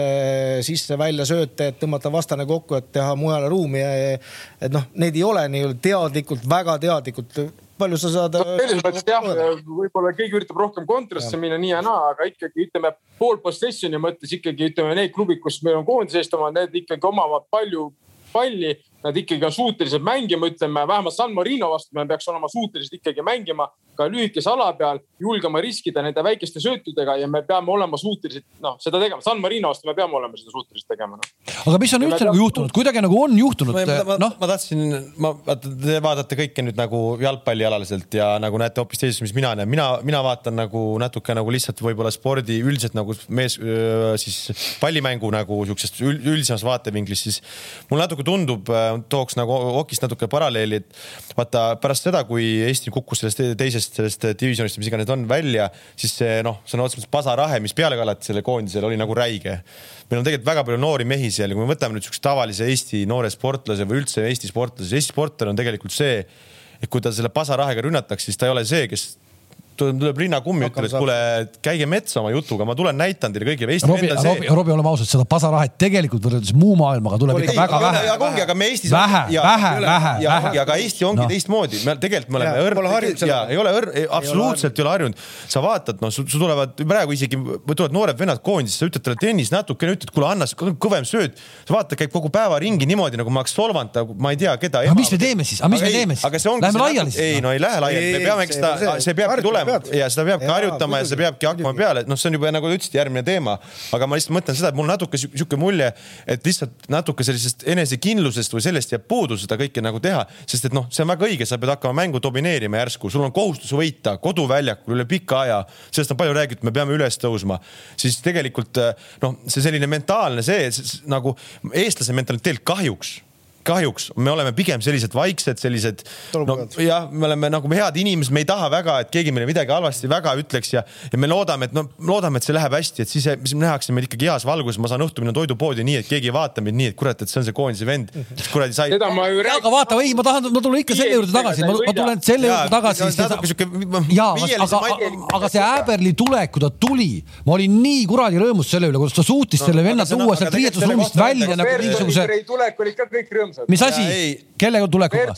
sisse-välja sööte, et tõmmata vastane kokku, et teha mujale ruumi. et noh, neid ei ole nii-öelda teadlikult, väga teadlikult palju sa saad no,? selles mõttes jah, võib-olla keegi üritab rohkem kontrasse minna nii ja naa, aga ikkagi ütleme pool possession'i mõttes ikkagi ütleme need klubid, kus meil on koondise eest omad, need ikkagi omavad palju palli nad ikkagi on suutelised mängima, ütleme vähemalt San Marino vastu me peaks olema suutelised ikkagi mängima ka lühikese ala peal, julgema riskida nende väikeste söötudega ja me peame olema suutelised noh, seda tegema. San Marino vastu me peame olema seda suutelised tegema no.. aga mis on üldse nagu juhtunud, kuidagi nagu on juhtunud? ma, no? ma tahtsin, ma, vaata, te vaatate kõike nüüd nagu jalgpallialaliselt ja nagu näete hoopis teisest, mis mina näen. mina, mina vaatan nagu natuke nagu lihtsalt võib-olla spordi üldiselt nagu mees, siis pallimängu nagu siuksest üldisemas vaatevinklist, siis mulle natuke tundub tooks nagu okist natuke paralleeli, et vaata pärast seda, kui Eesti kukkus sellest teisest sellest divisjonist, mis iganes on välja, siis see noh, sõna otseses mõttes pasarahe, mis peale kallati sellele koondisele, oli nagu räige. meil on tegelikult väga palju noori mehi seal ja kui me võtame nüüd siukse tavalise Eesti noore sportlase või üldse Eesti sportlase, Eesti sportlane on tegelikult see, et kui ta selle pasarahega rünnatakse, siis ta ei ole see, kes tuleb rinnakummi, ütleb, et kuule, käige metsa oma jutuga, ma tulen näitan teile kõigile. Robbie, Robbie, Robbie, oleme ausad, seda pasarahet tegelikult võrreldes muu maailmaga tuleb ikka väga vähe. ongi, aga me Eestis. vähe, vähe, vähe, vähe. ja ka Eesti ongi no. teistmoodi, me tegelikult me oleme õrn. ja ei ole õrn, absoluutselt ei ole harjunud. sa vaatad, noh, sul tulevad praegu isegi tulevad noored vennad koondisse, sa ütled talle tennis natukene, ütled, kuule, anna kõvem sööt. sa vaatad, käib kogu päeva ringi niimoodi nagu ma oleks solvant, ma ei tea, keda. aga mis me teeme siis, aga mis me teeme siis? Läheme laiali siis? ei, no ei lähe laiali, me peamegi seda, see peabki tulema ja seda peabki harjutama ja seda peabki hakkama peale, et noh, see on juba nagu te ütlesite, järgmine teema. aga ma lihtsalt mõtlen seda, et mul natuke sihuke mulje, et lihtsalt natuke sellisest enesekindlusest või sellest jääb puudu seda kõike nagu teha, sest et noh, see on väga õige, sa pead hakkama mängu domineerima järsku, sul on kohustus võita koduväljakul üle pika aja. sellest on palju räägitud, me peame üles tõusma, siis tegelikult noh, see selline mentaalne see, see nagu eestlase mentaliteet kahjuks kahjuks me oleme pigem sellised vaiksed, sellised. no jah, me oleme nagu head inimesed, me ei taha väga, et keegi meile midagi halvasti väga ütleks ja, ja me loodame, et no loodame, et see läheb hästi, et siis, siis nähakse meid ikkagi heas valguses. ma saan õhtul minna toidupoodi nii, et keegi ei vaata mind nii, et kurat, et see on see koondise vend. kuradi sai. aga vaata, ei, ma tahan, ma tulen ikka selle juurde tagasi, ma tulen selle juurde tagasi. ja, aga, aga see Äberli tulek, kui ta tuli, ma olin nii kuradi rõõmus selle üle, kuidas ta suutis selle venna tuua sealt riietusruumist välja nagu mingisuguse. tulek oli ka kõik rõõmsad. Mis asi? kellega tulekuga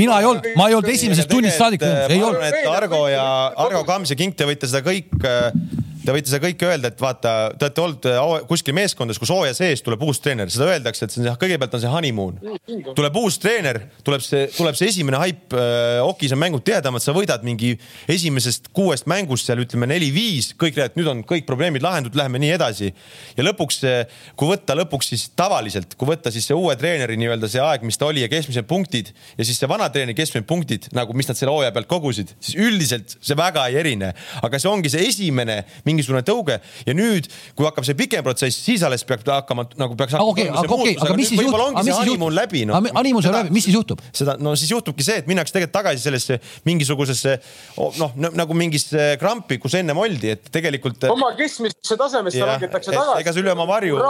mina ei olnud, ma ei olnud esimesest tunnist saadik, ei olnud. Argo ja Argo Kams ja King, te võite seda kõik, te võite seda kõike öelda, et vaata, te olete olnud äh, kuskil meeskondades, kus hooaja sees tuleb uus treener, seda öeldakse, et see on kõigepealt on see honeymoon. tuleb uus treener, tuleb see, tuleb see esimene haip, okis on mängud tihedamad, sa võidad mingi esimesest kuuest mängust seal ütleme neli-viis, kõik räägivad, nüüd on kõik probleemid lahendatud, läheme nii edasi. ja lõpuks, kui võtta lõpuks siis tavaliselt, kui võtta siis see uue treeneri nii-öelda see aeg, mis ta oli ja keskmised punktid ja siis see vana treeneri keskmised punktid nagu, mis nad selle hooaja pealt kogusid, siis üldiselt see väga ei erine, aga see ongi see esimene mingisugune tõuge ja nüüd, kui hakkab see pikem protsess, siis alles peaks hakkama nagu peaks aga okei, aga okei, aga mis siis juhtub, aga mis siis juhtub, läbi noh. honeymoon saab läbi, mis siis juhtub? seda, no siis juhtubki see, et minnakse tegelikult tagasi sellesse mingisugusesse oh, noh, nagu mingisse krampi, kus ennem oldi, et tegelikult. oma keskmisesse tasemesse langetakse et tagasi. ega see üle oma varju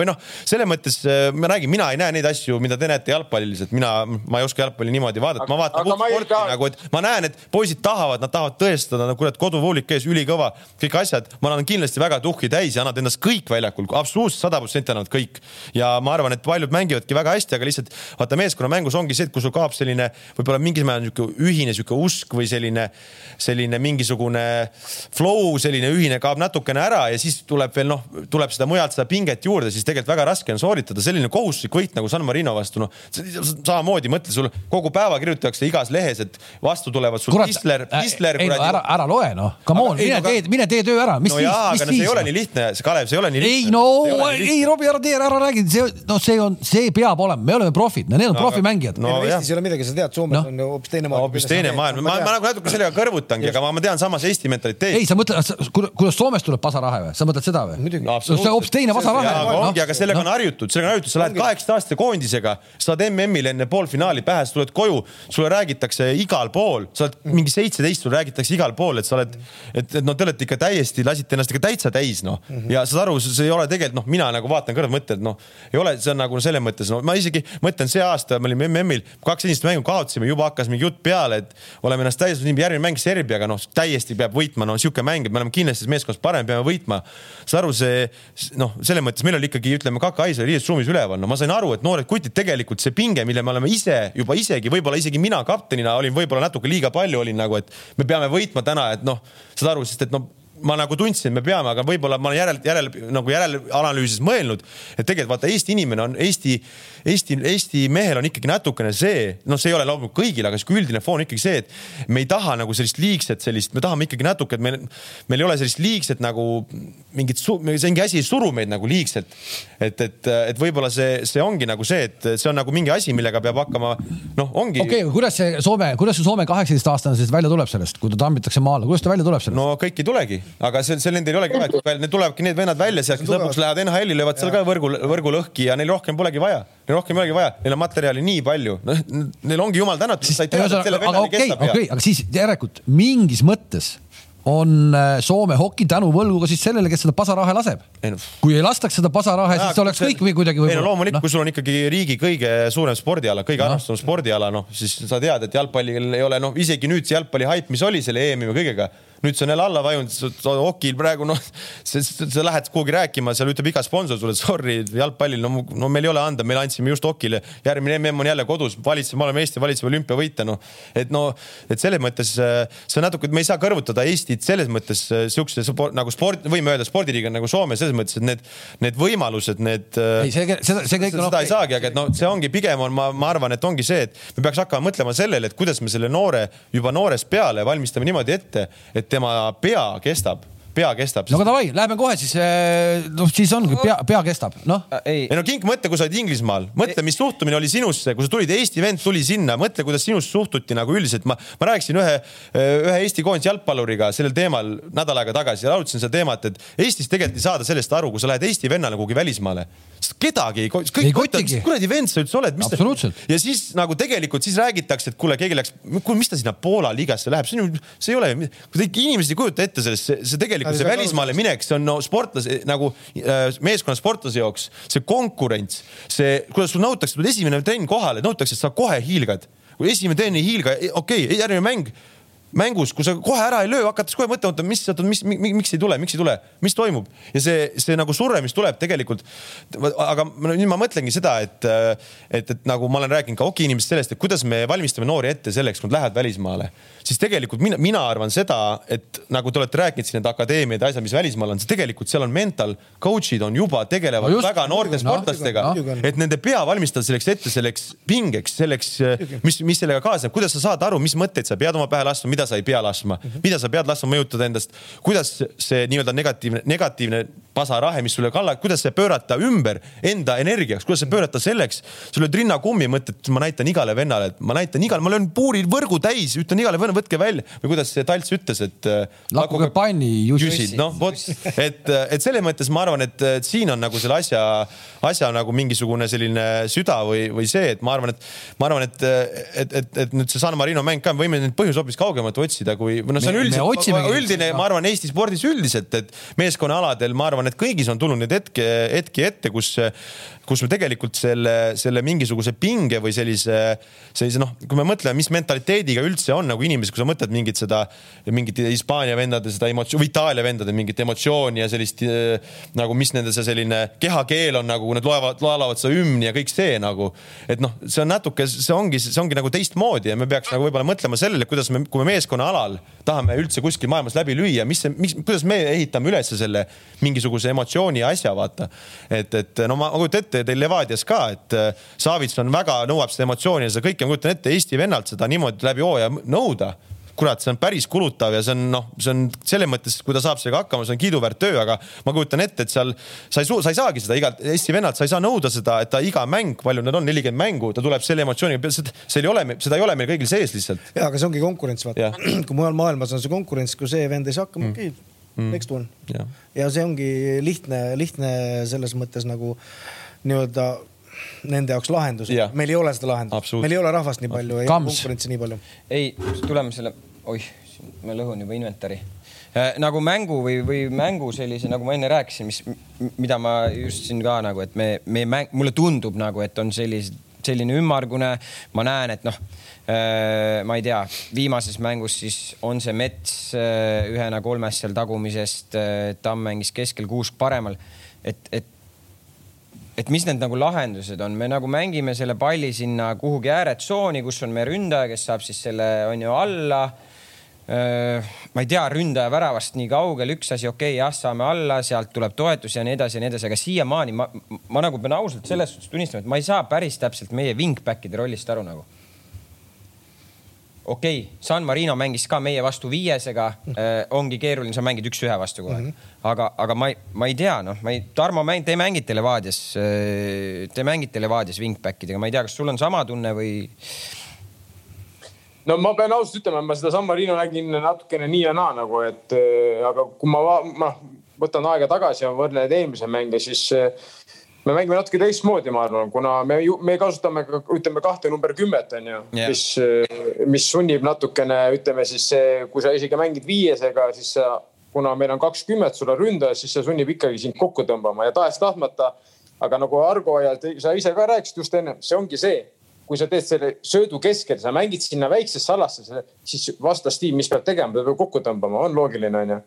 või noh, selles mõttes äh, ma räägin, mina ei näe neid asju, mida te näete jalgpallis, et mina, ma ei oska jalgpalli niimoodi vaadata, ma vaatan puhtsporti nagu, et ma näen, et poisid tahavad, nad tahavad tõestada, no kurat, koduvuulik ees, ülikõva, kõik asjad, ma annan kindlasti väga tuhhi täis ja annavad endast kõik väljakul, absoluutselt sada protsenti annavad kõik. ja ma arvan, et paljud mängivadki väga hästi, aga lihtsalt vaata meeskonnamängus ongi see, et kui sul kaob selline võib-olla mingis määral niisugune ühine sihuke usk või selline, selline mingisugune flow, selline ühine kaob natukene ära ja siis tuleb veel noh, tuleb seda mujalt seda pinget juurde, siis tegelikult väga raske on sooritada. Selline kohustuslik võit nagu San Marino vastu, noh samamoodi mõtle, sul kogu päeva kirjutatakse igas lehes, et vastu tulevad sul kurat, Pistler, Pistler ei no ära, ära loe noh, come on, mine tee, mine tee töö ära, mis no siis, jaa, aga no see ei ole nii? lihtne, see Kalev, see ei ole nii lihtne. ei no, ei Robbie, ära tee, ära räägi, see, no see on, see peab olema, me oleme profid, no need on No profimängijad no. Eestis ei ole midagi, sa tead, Soomes no. on hoopis teine hoopis teine maailm, ma, ma nagu natuke sellega kõrvutangi, aga ma, ma tean samas Eesti ei, mentaliteeti. sa mõtled, kuidas Soomest tuleb pasarahe või, sa mõtled seda või? Muidugi. No see on hoopis teine pasarahe ongi, aga sellega on harjutud, sellega on harjutud, sa lähed kaheksateist aastase koondisega, saad MM-il enne poolfinaali pähe, sa tuled koju, sulle räägitakse igal pool, sa oled mingi seitseteist, sulle räägitakse igal pool, et sa oled, et, et no te olete ikka täiesti, lasite ennast ikka täitsa täis, noh. ja saad aru, see ei ole tegelikult noh, mina nagu vaatan kõrvalt, mõtlen, et noh, ei ole, see on nagu selles mõttes, no ma isegi mõtlen, see aasta me olime MM-il, kaks esimest mängu kaotasime, juba hakkas mingi jutt peale, et oleme ennast täis, järgmine mäng Serbiaga, noh, täiesti peab võitma, no sihuke mäng, et me oleme kindlasti meeskonnas parem, peame võitma. saad aru, see noh, selles mõttes meil oli ikkagi ütleme, Kaka Ais oli riietusruumis üleval, no ma sain aru, et noored kutid tegelikult see pinge, mille me oleme ise juba isegi võib-olla isegi mina kaptenina olin võib-olla natuke liiga palju olin nagu, et me peame võitma täna, et noh, saad aru, sest et noh ma nagu tundsin, et me peame, aga võib-olla ma järel, järel nagu järelanalüüsis mõelnud, et tegelikult vaata Eesti inimene on Eesti, Eesti, Eesti mehel on ikkagi natukene see, noh, see ei ole loomulikult kõigil, aga sihuke üldine foon ikkagi see, et me ei taha nagu sellist liigset sellist, me tahame ikkagi natuke, et meil, meil ei ole sellist liigset nagu mingit, mingi asi ei suru meid nagu liigselt. et, et, et võib-olla see, see ongi nagu see, et see on nagu mingi asi, millega peab hakkama, noh, ongi okei okay,, aga kuidas see Soome, kuidas see Soome kaheksateistaastane siis välja tuleb sellest, kui ta tambitakse maale, kuidas ta välja tuleb sellest no.? no kõik ei tulegi, aga see, see nendel ei olegi vaja, need tulevadki need vennad välja sealt, kes lõpuks lähevad NHL-i, löövad seal ka võrgu, võrgu lõhki ja neil rohkem polegi vaja. Neil rohkem ei olegi vaja, neil on materjali nii palju, noh, neil ongi jumal tänatud, sa ei tea, et selle aga vennani okei, kestab ja. aga siis järelikult mingis mõttes on äh, Soome hoki tänu võlgu ka siis sellele, kes seda pasarahe laseb no-. kui ei lastaks seda pasarahe, siis see oleks kõik või kuidagi ei no loomulikult, noh, kui sul on ikkagi riigi kõige suurem spordiala, kõige armastatum spordiala, noh siis sa tead, et jalgpallil ei ole noh, isegi nüüd see jalgpalli haip, mis oli selle EM-i või kõigega, nüüd see on jälle alla vajunud, hokil praegu noh, sa lähed kuhugi rääkima, seal ütleb iga sponsor sulle, sorry, jalgpallil no, no meil ei ole anda, me andsime just hokile, järgmine MM on jälle kodus, valitseme, me oleme Eesti, valitseme olümpiavõite, noh et no, et selles mõttes äh, see on natuke, me ei saa kõrvutada Eestit selles mõttes äh, siukse nagu sport, võime öelda spordiriigiga nagu Soome selles mõttes, et need, need võimalused, need. ei, see, seda, see kõik seda, seda ei saagi, aga et noh, see ongi pigem on, ma, ma arvan, et ongi see, et me peaks hakkama mõtlema sellele, et kuidas me selle noore juba noorest peale valmistame niimoodi ette, et tema pea kestab, pea kestab. no aga davai, lähme kohe siis, noh siis ongi pea, pea kestab, noh. ei. Ei no Kink, mõtle, kui sa olid Inglismaal, mõtle, mis suhtumine oli sinusse, kui sa tulid, Eesti vend tuli sinna, mõtle, kuidas sinust suhtuti nagu üldiselt, ma, ma rääkisin ühe, ühe Eesti koondise jalgpalluriga sellel teemal nädal aega tagasi ja arutasin seda teemat, et Eestis tegelikult ei saada sellest aru, kui sa lähed Eesti vennale kuhugi välismaale, kedagi ei, kõik Ei kotigi. mis kuradi vend sa üldse oled, mis Absoluutselt. ja siis nagu tegelikult siis räägitakse, et kuule, keegi läks, kuule, mis ta sinna Poola liigasse läheb, see on ju, see ei ole, inimesed ei kujuta ette sellest, see, see tegelikult see välismaale minek, see on no sportlase nagu äh, meeskonna sportlase jaoks see konkurents, see, kuidas sul nõutakse, esimene trenn kohale, nõutakse, et sa kohe hiilgad. kui esimene trenn ei hiilga, okei okay,, järgmine mäng mängus, kui sa kohe ära ei löö, hakates kohe mõtlema, oota, mis, oota, mis, mis, miks ei tule, miks ei tule, mis toimub? Ja see, see nagu surve, mis tuleb tegelikult. aga nüüd ma mõtlengi seda, et, et, et nagu ma olen rääkinud ka okiinimestest sellest, et kuidas me valmistame noori ette selleks, kui nad lähevad välismaale. Siis tegelikult mina, mina arvan seda, et nagu te olete rääkinud siin need akadeemiad ja asjad, mis välismaal on, siis tegelikult seal on mental coach'id on juba tegelevad no just, väga noorte no, sportlastega. no,, et nende pea valmistada selleks ette, selleks pingeks, selleks, mis, mis sellega kaasneb, kuidas sa saad aru, mis mõtteid sa pead oma pähe laskma, mida sa ei pea laskma mm, -hmm. mida sa pead laskma mõjutada endast, kuidas see nii-öelda negatiivne, negatiivne pasarahe, mis sulle kallab, kuidas see pöörata ümber enda energiaks, kuidas see pöörata selleks, sul oled rinnakummi, mõtled, ma näitan igale vennale, et ma näitan igale, ma löön puuri võrgu täis, ütlen igale vennale, võtke välja või kuidas see Talts ütles, et. Äh, lakkuge panni. jüsid, noh vot, et, et selles mõttes ma arvan, et siin on nagu selle asja, asja nagu mingisugune selline süda või, või see, et ma arvan, et ma arvan, et, et, et, et nüüd see San Marino mäng ka, me võime neid põhjusi hoopis kaugemalt otsida, kui või noh, see on üldiselt, üldine, ma arvan, Eesti spordis üldiselt, et meeskonnaaladel, ma arvan, et kõigis on tulnud neid hetke, hetki ette, kus kus me tegelikult selle, selle mingisuguse pinge või sellise, sellise noh, kui me mõtleme, mis mentaliteediga üldse on nagu inimesed, kui sa mõtled mingit seda, mingit Hispaania vendade seda emotsiooni või Itaalia vendade mingit emotsiooni ja sellist nagu, mis nende see selline kehakeel on nagu, nad loevad, laulavad seda hümni ja kõik see nagu. et noh, see on natuke, see ongi, see ongi nagu teistmoodi ja me peaks nagu võib-olla mõtlema sellele, kuidas me, kui me meeskonna alal tahame üldse kuskil maailmas läbi lüüa, mis see, mis, kuidas me ehitame üles selle mingisuguse emotsiooni asja, vaata. et, et no ma, ma kujutan ette teil Levadias ka, et äh, Savits on väga, nõuab seda emotsiooni ja seda kõike, ma kujutan ette Eesti vennalt seda niimoodi läbi hooaja nõuda kurat, see on päris kulutav ja see on noh, see on selles mõttes, kui ta saab sellega hakkama, see on kiiduväärt töö, aga ma kujutan ette, et seal sa ei, sa ei saagi seda igalt Eesti vennalt, sa ei saa nõuda seda, et ta iga mäng, palju need on, nelikümmend mängu, ta tuleb selle emotsiooniga, see ei ole, seda ei ole meil kõigil sees lihtsalt. ja, aga see ongi konkurents, vaata. [clears throat] kui mujal maailmas on see konkurents, kui see vend ei saa hakkama mm., okei okay, mm., next one. ja see ongi lihtne, lihtne selles mõttes nagu nii-öelda nende jaoks lahendus. meil ei ole seda lahendust, meil ei ole rahvast nii palju, ei ole konkurentsi nii palju. ei, tuleme selle oih, ma lõhun juba inventari äh, nagu mängu või, või mängu sellise, nagu ma enne rääkisin, mis, mida ma just siin ka nagu, et me, me mäng, mulle tundub nagu, et on sellised, selline ümmargune. ma näen, et noh äh,, ma ei tea, viimases mängus siis on see Mets äh, ühena kolmest seal tagumisest äh,, Tamm mängis keskel, Kuusk paremal. et, et et mis need nagu lahendused on, me nagu mängime selle palli sinna kuhugi ääretsooni, kus on meie ründaja, kes saab siis selle on ju alla. ma ei tea, ründaja väravast nii kaugel, üks asi, okei okay,, jah, saame alla, sealt tuleb toetus ja nii edasi ja nii edasi, aga siiamaani ma, ma nagu pean ausalt selles suhtes tunnistama, et ma ei saa päris täpselt meie wingback'ide rollist aru nagu okei okay,, San Marino mängis ka meie vastu viiesega äh,, ongi keeruline, sa mängid üks-ühe vastu aeg mm. -hmm. aga, aga ma ei, ma ei tea, noh, ma ei, Tarmo mäng, te mängite Levadias äh,, te mängite Levadias wingback idega, ma ei tea, kas sul on sama tunne või? no ma pean ausalt ütlema, ma seda San Marino nägin natukene nii ja naa nagu, et äh, aga kui ma, ma võtan aega tagasi ja võrdlen eelmise mänge, siis äh, me mängime natuke teistmoodi, ma arvan, kuna me ju, me kasutame, ütleme kahte number kümmet on ju yeah., mis, mis sunnib natukene, ütleme siis see, kui sa isegi mängid viiesega, siis sa, kuna meil on kakskümmend, sul on ründajas, siis see sunnib ikkagi sind kokku tõmbama ja tahes-tahtmata. aga nagu Argo ja sa ise ka rääkisid just enne, see ongi see, kui sa teed selle söödu keskel, sa mängid sinna väiksesse alasse, siis vastastiim, mis peab tegema, peab kokku tõmbama, on loogiline, onju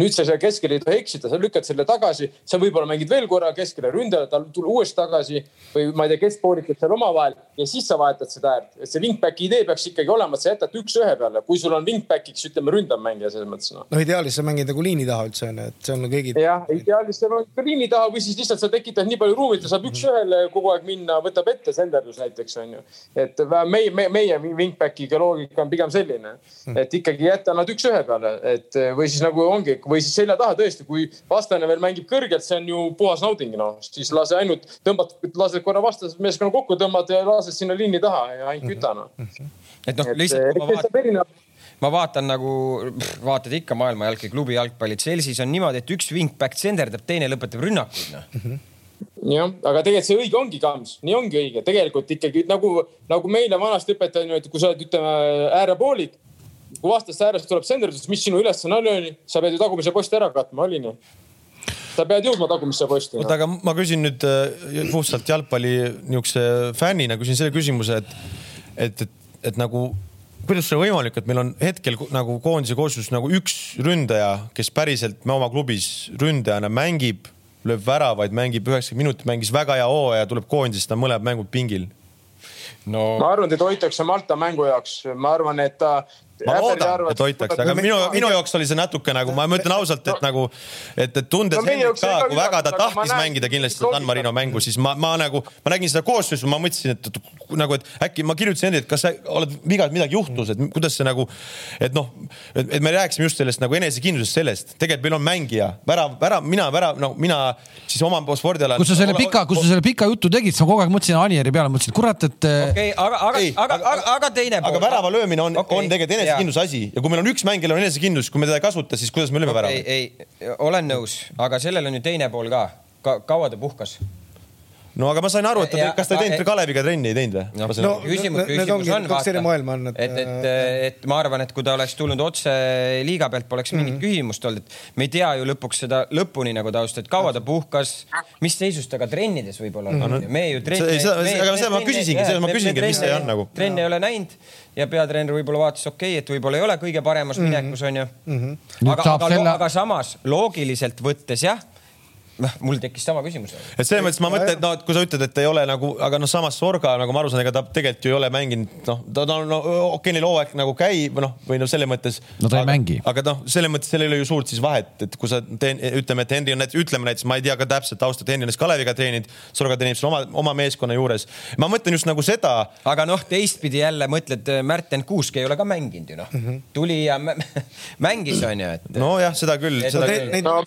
nüüd sa seal keskel ei tohi eksida, sa lükkad selle tagasi, sa võib-olla mängid veel korra keskele, ründajad tule uuesti tagasi või ma ei tea, keskpoolikad seal omavahel ja siis sa vahetad seda äärt. et see wingback'i idee peaks ikkagi olema, et sa jätad üks-ühe peale, kui sul on wingback'iks ütleme ründav mängija selles mõttes no.. no ideaalis sa mängid nagu liini taha üldse onju, et see on kõigi. jah, ideaalis sa mängid ka liini taha või siis lihtsalt sa tekitad nii palju ruumi, et ta saab üks-ühele kogu aeg minna, võtab ette senderdus näiteks onju. et meie, meie, meie wingback'iga loogika on pigem selline, hmm. et ikkagi jätta nad üks-ühe peale, et või siis nagu ongi või siis selja taha tõesti, kui vastane veel mängib kõrgelt, see on ju puhas nauding, noh, siis lase ainult tõmbad, lased korra vastase meeskonna kokku, tõmbad ja lased sinna liini taha ja ainult küta, noh. et noh, lihtsalt ma vaatan, ma vaatan nagu, vaatad ikka maailma jalgpalli, klubi jalgpalli, Chelsea's on niimoodi, et üks wingback senderdab, teine lõpetab rünnakuid, noh. Jah, aga tegelikult see õige ongi, Kams, nii ongi õige, tegelikult ikkagi nagu, nagu meile vanasti õpetati, et kui sa oled, ütleme äärepoolik, kui vastast äärest tuleb senderdus, mis sinu ülesanne oli, sa pead ju tagumise posti ära katma, oli nii? sa pead jõudma tagumisse posti. oota, aga ma küsin nüüd äh, puhtalt jalgpalli niisuguse fännina küsin selle küsimuse, et, et, et, et nagu kuidas see võimalik, et meil on hetkel nagu koondise koosseisus nagu üks ründaja, kes päriselt me oma klubis ründajana mängib, lööb väravaid, mängib üheksakümmend minutit, mängis väga hea hooaja, tuleb koondisest, ta mõlemad mängud pingil no ma arvan, teda hoitakse Malta mängu jaoks, ma arvan, et ta ma loodan, et hoitakse, aga minu, minu jaoks oli see natuke nagu, ma ütlen [laughs] ausalt, et nagu, et, et tundes no, Hendrik ka, kui väga ta tahtis näen, mängida kindlasti San Marino mängu, siis ma, ma nagu, ma nägin seda koosseisu, ma mõtlesin, et, et nagu, et äkki ma kirjutasin Hendrik, kas sa oled viga, midagi juhtus, et kuidas see nagu, et noh, et me rääkisime just sellest nagu enesekindlusest sellest, tegelikult meil on mängija, värav, värav, mina värav, no mina siis oma spordialal. kus sa selle pika, kus sa selle pika jutu tegid, sa kogu aeg mõtlesin Anieri peale, mõtlesin, kurat, et. okei okay,, aga, aga, aga, aga, aga teine pool. aga värava löömine on okay., on tegelikult enesekindluse asi ja kui meil on üks mäng, kellel on enesekindlus, kui me teda ei kasuta, siis kuidas me lööme okay, värava? ei, olen nõus, aga sellel on ju teine pool ka, ka. kaua ta puhkas? No aga ma sain aru, et ta, kas ta ei teinud Kaleviga trenni, ei teinud või? no, no küsimus, küsimus on vaata, et, et, et, et ma arvan, et kui ta oleks tulnud otse liiga pealt, poleks mingit mm -hmm. küsimust olnud, et me ei tea ju lõpuks seda lõpuni nagu tausta, et kaua ta puhkas, mis seisus ta ka trennides võib-olla on mm. -hmm. me ju trenni. aga seda ma küsisingi, seda ma küsingi, et mis see on nagu. trenni ei ole näinud ja peatreener võib-olla vaatas, okei okay,, et võib-olla ei ole kõige paremas mm -hmm. minekus onju mm. -hmm. aga, aga, aga samas loogiliselt võttes jah noh, mul tekkis sama küsimus. et selles mõttes ma mõtlen, et noh, et kui sa ütled, et ei ole nagu, aga noh, samas Sorga nagu ma aru saan, ega ta tegelikult ju ei ole mänginud, noh, ta on no, okei, neil hooaeg nagu käib, noh, või noh, selles mõttes. no ta ei aga, mängi. aga noh, selles mõttes seal ei ole ju suurt siis vahet, et kui sa teen, ütleme, et Henri on näiteks, ütleme näiteks, ma ei tea ka täpselt taustat, Henri on näiteks Kaleviga treeninud, Sorga treenib seal oma, oma meeskonna juures. ma mõtlen just nagu seda. aga noh, teistpidi jälle mõtled, Märten Kuusk ei ole ka mänginud ju noh mm -hmm., tuli ja [laughs] mängis onju, et. nojah, seda küll. no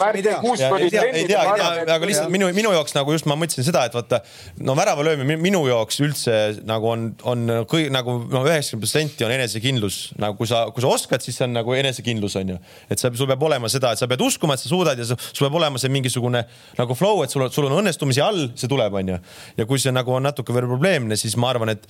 Trennis. aga lihtsalt minu, minu jaoks nagu just ma mõtlesin seda, et vaata no värava löömine minu jaoks üldse nagu on, on kõik nagu noh, üheksakümmend protsenti on enesekindlus nagu kui sa, kui sa oskad, siis see on nagu enesekindlus on ju. et sa, sul peab olema seda, et sa pead uskuma, et sa suudad ja sul peab olema see mingisugune nagu flow, et sul, sul on õnnestumisi all, see tuleb, on ju. ja kui see nagu on natuke veel probleemne, siis ma arvan, et,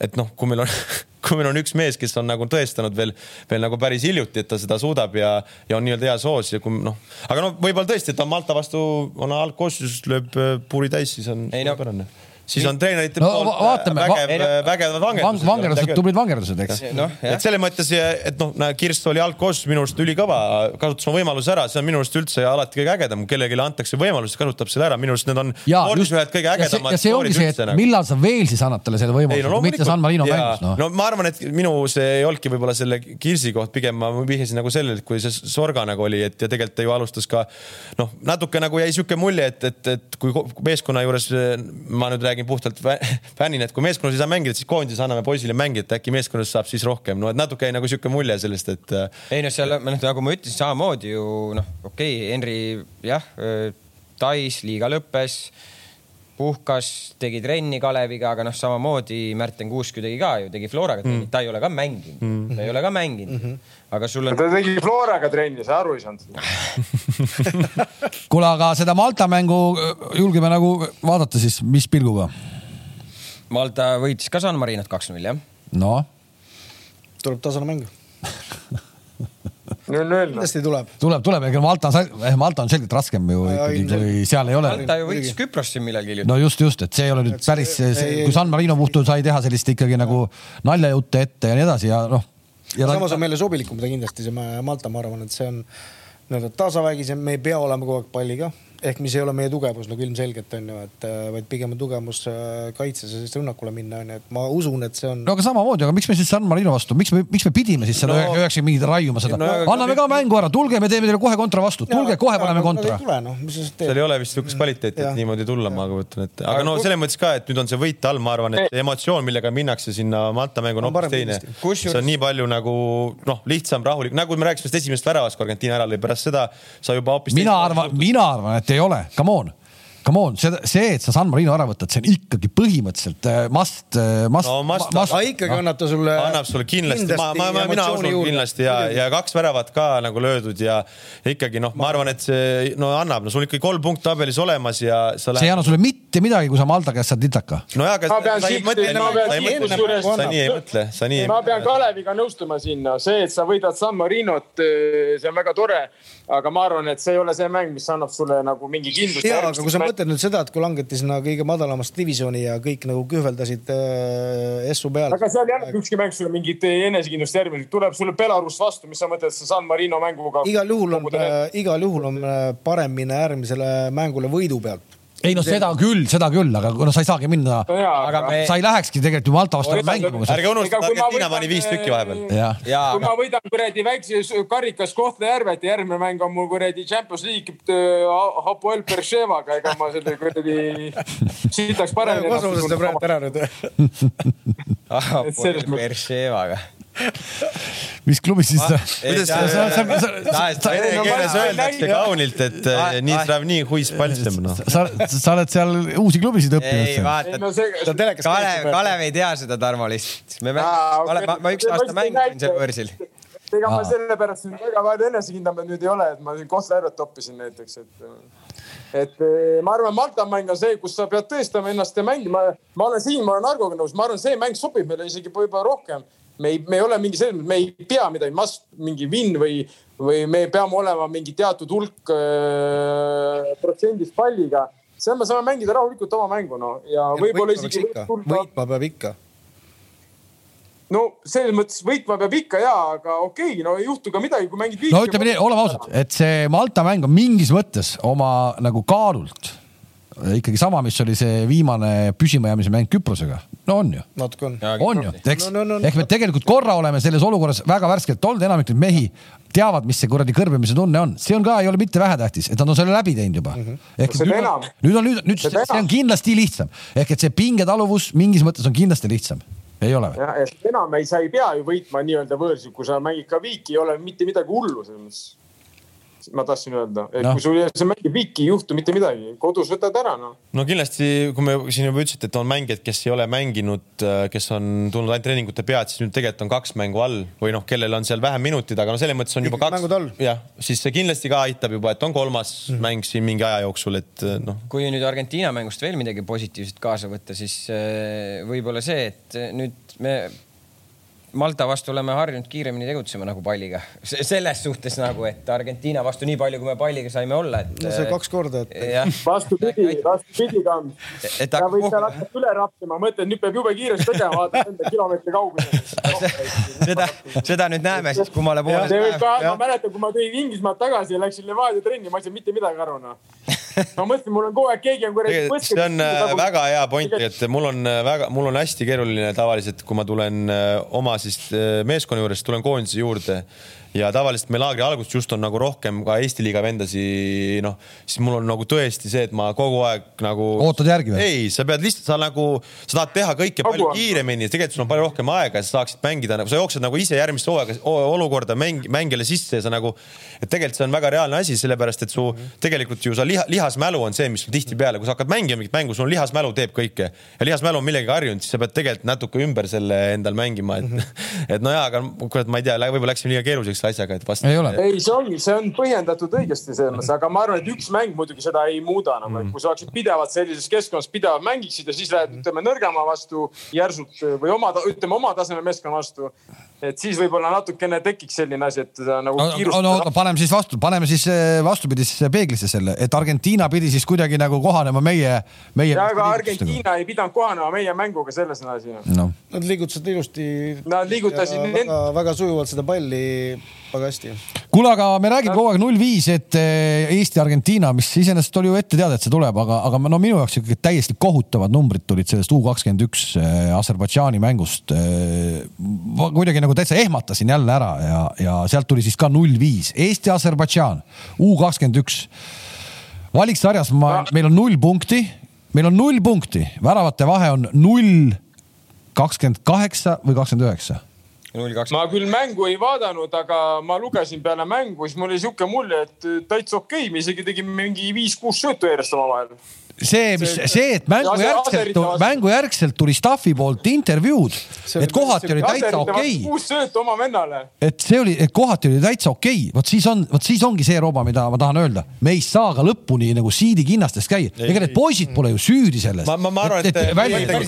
et noh, kui meil on [laughs] kui meil on üks mees, kes on nagu tõestanud veel, veel nagu päris hiljuti, et ta seda suudab ja, ja on nii-öelda hea soos ja kui noh, aga noh, võib-olla tõesti, et ta Malta vastu on algkoosseisus, lööb äh, puuri täis, siis on suurepärane no siis on treenerite no, poolt äh, vaatame, vägev, vägevad vangerdused. vangerdused, tublid vangerdused, eks no,. et selles mõttes, et noh, Kirst oli algkoosseisus minu arust ülikõva, kasutas oma võimaluse ära, see on minu arust üldse alati kõige ägedam, kellelegi antakse võimalus, kasutab selle ära, minu arust need on spordis ühed kõige ägedamad. ja see ongi see, et nagu. millal sa veel siis annad talle selle võimaluse, no, mitte San Marino mängus no.. no ma arvan, et minu see ei olnudki võib-olla selle Kirsi koht, pigem ma vihjasin nagu sellele, et kui see Sorga nagu oli, et ja tegelikult ta ju alustas ka noh, natuke nagu jäi sihuke mulje, et, et, et kui meeskonna juures ma nüüd räägin puhtalt [laughs] fännina, et kui meeskonnas ei saa mängida, siis koondises anname poisile mängida, äkki meeskonnas saab siis rohkem, no et natuke jäi nagu sihuke mulje sellest, et. Äh, ei noh, seal noh, nagu ma ütlesin, samamoodi ju noh, okei okay,, Henri jah, äh, Tais liiga lõppes puhkas, tegi trenni Kaleviga, aga noh, samamoodi Märten Kuusk ju tegi ka ju, tegi Floraga trenni mm., ta ei ole ka mänginud mm., ta ei ole ka mänginud mm. -hmm. aga sul on. ta tegi Floraga trenni, sa aru ei saanud [laughs] kuule, aga seda Malta mängu julgeme nagu vaadata siis, mis pilguga? Malta võitis ka San Marinot kaks-null, jah? noh. tuleb tasane mäng. Kindlasti tuleb. tuleb, tuleb, ega Malta on, eh, Malta on selgelt raskem ju ikkagi, kui seal ei ole. Malta ju võitis Küprost siin millalgi hiljuti. no just, just, et see ei ole nüüd päris, kui San Marino puhul sai teha sellist ikkagi nagu naljajutte ette ja nii edasi ja noh. samas on meile sobilikum ta kindlasti see Malta, ma arvan, et see on nii-öelda tasavägisem, me ei pea olema kogu aeg palliga ehk mis ei ole meie tugevus nagu ilmselgelt on ju, et äh, vaid pigem on tugevus äh, kaitses ja siis rünnakule minna on ju, et ma usun, et see on. no aga samamoodi, aga miks me siis San Marino vastu, miks me, miks me pidime siis selle üheksakümmend no, mingit raiuma seda no,? anname ka mängu ära, tulge, me teeme teile kohe kontra vastu, tulge kohe paneme kontra. No, seal ei ole vist sihukest kvaliteeti, et niimoodi tulla, ma kujutan ette, aga no selles mõttes ka, et nüüd on see võit all, ma arvan, et emotsioon, millega minnakse sinna Malta mängu on hoopis teine. see on nii palju nagu noh, lihtsam, rahulik, nagu me rääkisime sellest esimesest väravast, kui Argentiina ära lõi, pärast seda sa juba hoopis. mina arvan, mina arvan, et ei ole, come on come on, see, see, et sa San Marino ära võtad, see on ikkagi põhimõtteliselt äh, must, äh, must. no must, must. aga ikkagi annab ta sulle. annab sulle kindlasti, ma, ma, ma, mina usun kindlasti ja, ja kaks väravat ka nagu löödud ja ikkagi noh, ma arvan, et see no annab, no sul ikkagi kolm punkti tabelis olemas ja sa lähed. see ei anna sulle mitte midagi, kui sa Malta käest saad litaka. nojah, aga sa ei mõtle, sa ei mõtle, sa nii ei mõtle, sa nii ei mõtle. ma pean Kaleviga nõustuma sinna, see, et sa võidad San Marinot, see on väga tore, aga ma arvan, et see ei ole see mäng, mis annab sulle nagu mingi kindluse. jaa, aga kui sa mõtled mõtled nüüd seda, et kui langeti sinna kõige madalamasse divisjoni ja kõik nagu kühveldasid äh, Essu peale. aga seal ei anna ükski mäng sulle mingit enesekindlust järgmine, tuleb sulle Belarus vastu, mis sa mõtled, sa San Marino mänguga. igal juhul on, igal juhul on parem minna järgmisele mängule võidu pealt ei no seda küll, seda küll, aga no sa ei saagi minna no, aga me... sa ei lähekski tegelikult ju Malta vastu mängima. ärge unustage, Argentiina pani viis tükki vahepeal. kui aga... ma võidan kuradi väikse karikas Kohtla-Järvet ja järgmine mäng on mul kuradi Champions League äh, Hapoel Berševaga, ega ma selle kuradi [laughs] sitaks paremini. kosmoses ta praegu ära nüüd. Hapoel Berševaga mis klubis siis ta? Vene keeles öeldakse kaunilt, et nii tuleb nii huis palstem noh. sa, sa oled seal uusi klubisid õppinud. ei vaata, Kalev, Kalev ei tea seda, Tarmo lihtsalt. me, ma, ma, üks aasta mängisin seal võõrsil ega ma sellepärast väga palju enesekindlam nüüd ei ole, et ma siin Kohtla-Järvet toppisin näiteks, et. et ma arvan, Malta mäng on see, kus sa pead tõestama ennast ja mängima. ma olen siin, ma olen Argoga nõus, ma arvan, see mäng sobib meile isegi võib-olla rohkem me ei, me ei ole mingi selles mõttes, me ei pea midagi must, mingi win või, või me peame olema mingi teatud hulk äh, protsendist palliga. seal me saame mängida rahulikult oma mängu no ja võib-olla isegi. võitma peab ikka. no selles mõttes võitma peab ikka ja, aga okei okay,, no ei juhtu ka midagi, kui mängid. no ütleme nii, oleme ausad, et see Malta mäng on mingis mõttes oma nagu kaalult ikkagi sama, mis oli see viimane püsimajäämise mäng Küprosega. No on ju. natuke on. on ju, eks no, no, no, ehk me tegelikult korra oleme selles olukorras väga värskelt olnud, enamik neid mehi teavad, mis see kuradi kõrbemise tunne on, see on ka, ei ole mitte vähetähtis, et nad on selle läbi teinud juba mm. -hmm. ehk nüüd on, nüüd on, nüüd, nüüd see on kindlasti lihtsam ehk et see pingetaluvus mingis mõttes on kindlasti lihtsam ei ole või? jah, et enam ei, sa ei pea ju võitma nii-öelda võõrsil, kui sa mängid ka viiki, ei ole mitte midagi hullu selles mõttes ma tahtsin öelda, et no. kui sul see mängib viiki, ei juhtu mitte midagi, kodus võtad ära noh. no kindlasti, kui me siin juba ütlesite, et on mängijad, kes ei ole mänginud, äh, kes on tulnud ainult treeningute pealt, siis nüüd tegelikult on kaks mängu all või noh, kellel on seal vähem minutid, aga no selles mõttes on juba kaks. jah, siis see kindlasti ka aitab juba, et on kolmas mm. mäng siin mingi aja jooksul, et äh, noh. kui nüüd Argentiina mängust veel midagi positiivset kaasa võtta, siis äh, võib-olla see, et nüüd me Malta vastu oleme harjunud kiiremini tegutsema nagu palliga. selles suhtes nagu, et Argentiina vastu nii palju, kui me palliga saime olla, et. no see kaks korda, et. vastupidi, vastupidi ka. sa võid seal hakata üle rappima, mõtled, nüüd peab jube kiiresti tegema, vaatad enda kilomeetri kaugusel [laughs] seda, seda nüüd näeme siis kummale poole. see võib ka, ma mäletan, kui ma tulin Inglismaalt tagasi ja läksin Levadia trenni, ma ei saanud mitte midagi aru noh [laughs] ma mõtlesin, mul on kogu aeg keegi on kuradi. see on äh, väga hea point, et mul on äh, väga, mul on hästi keeruline tavaliselt, kui ma tulen äh, oma siis meeskonna juurest, tulen koondise juurde ja tavaliselt meil laagri alguses just on nagu rohkem ka Eesti liiga vendasi, noh, siis mul on nagu tõesti see, et ma kogu aeg nagu. ootad järgi või? ei, sa pead lihtsalt, sa nagu, sa tahad teha kõike palju Kogu kiiremini, tegelikult sul on palju rohkem aega, sa saaksid mängida nagu, sa jooksed nagu ise järgmist hooaega, olukorda mäng, mängijale sisse ja sa nagu, et tegelikult see on väga reaalne asi, sellepärast et su -hmm. tegelikult ju sa liha, lihasmälu on see, mis sul tihtipeale, kui sa hakkad mängima mingit mängu, sul lihasmälu teeb kõike ja lihasmälu on millegagi harjunud, siis sa pead tegelikult natuke ümber selle endal mängima, et -hmm. [laughs] et nojaa, aga kurat, ma ei tea, võib-olla läksime liiga keeruliseks selle asjaga, et vast. ei ole. ei, see ongi, see on põhjendatud õigesti selles mõttes, aga ma arvan, et üks mäng muidugi seda ei muuda nagu,, et kui sa oleksid pidevalt sellises keskkonnas pidevalt mängiksid ja siis lähed, ütleme nõrgema vastu järsult või oma, ütleme oma taseme meeskonna vastu. Et siis võib-olla natukene tekiks selline asi, et nagu kiirustada. no, no paneme siis vastu, paneme siis eh, vastupidisesse peeglisse selle, et Argentiina pidi siis kuidagi nagu kohanema meie, meie. ja, aga Argentiina ei pidanud kohanema meie mänguga, selles on asi no.. Nad liigutasid ilusti. Nad liigutasid. väga, väga sujuvalt seda palli väga hästi. kuule, aga me räägime kogu aeg null viis, et eh, Eesti-Argentiina, mis iseenesest oli ju ette teada, et see tuleb, aga, aga no minu jaoks ikkagi täiesti kohutavad numbrid tulid sellest U kakskümmend üks eh, Aserbaidžaani mängust. Eh, kuidagi nagu täitsa ehmatasin jälle ära ja, ja sealt tuli siis ka null viis. Eesti-Aserbaidžaan, U kakskümmend üks. valiksarjas ma, meil on null punkti, meil on null punkti, väravate vahe on null kakskümmend kaheksa või kakskümmend üheksa ma küll mängu ei vaadanud, aga ma lugesin peale mängu, siis mul oli sihuke mulje, et täitsa okei okay., me isegi tegime mingi viis-kuus söötu järjest omavahel see, mis see, et mängujärgselt, mängujärgselt tuli staff'i poolt intervjuud, et kohati oli täitsa okei. Okay.. kuus söötu oma vennale. et see oli, et kohati oli täitsa okei. Okay., vot siis on, vot siis ongi see roba, mida ma tahan öelda, me ei saa ka lõpuni nagu siidi kinnastest käia, ega need poisid pole ju süüdi selles. ma, ma, ma arvan, et, et, ma ei mõtle,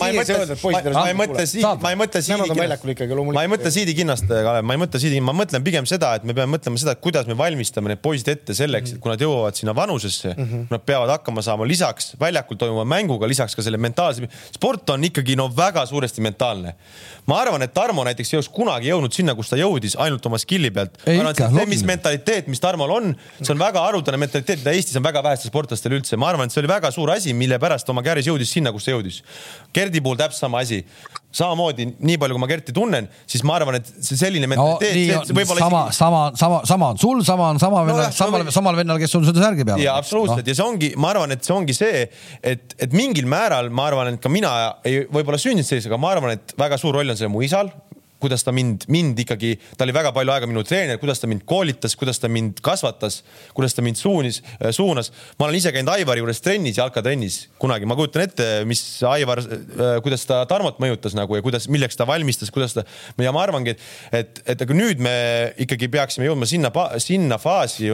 ma ei mõtle siidi, ma ei mõtle siidi, ma ei mõtle siidi kinnast, Kalev, ma ei mõtle siidi, ma mõtlen pigem seda, et me peame mõtlema seda, et kuidas me valmistame need poisid ette selleks, et kui nad jõuavad sinna vanusesse mm, -hmm. nad peavad hakkama saama lisaks väljakul toimuva mänguga, lisaks ka selle mentaalse, sport on ikkagi no väga suuresti mentaalne. ma arvan, et Tarmo näiteks ei oleks kunagi jõudnud sinna, kus ta jõudis ainult oma skill'i pealt. see, mis mentaliteet, mis Tarmol on, see on väga haruldane mentaliteet, mida Eestis on väga vähestel sportlastel üldse. ma arvan, et see oli väga suur asi, mille pärast oma karjääris jõudis sinna, kus ta jõudis. Gerdi puhul täpselt sama asi samamoodi, nii palju kui ma Kerti tunnen, siis ma arvan, et see selline mentaliteet no,. sama isegi..., sama, sama, sama on sul, sama on sama no,, samal, samal vennal, kes on seda särgi peal. ja absoluutselt no. ja see ongi, ma arvan, et see ongi see, et, et mingil määral ma arvan, et ka mina ei võib-olla sündinud sellisega, aga ma arvan, et väga suur roll on sellel mu isal kuidas ta mind, mind ikkagi, ta oli väga palju aega minu treener, kuidas ta mind koolitas, kuidas ta mind kasvatas, kuidas ta mind suunis, äh, suunas. ma olen ise käinud Aivari juures trennis, jalkatrennis kunagi, ma kujutan ette, mis Aivar, äh, kuidas ta Tarmot mõjutas nagu ja kuidas, milleks ta valmistas, kuidas ta ja ma arvangi, et, et, et aga nüüd me ikkagi peaksime jõudma sinna, sinna faasi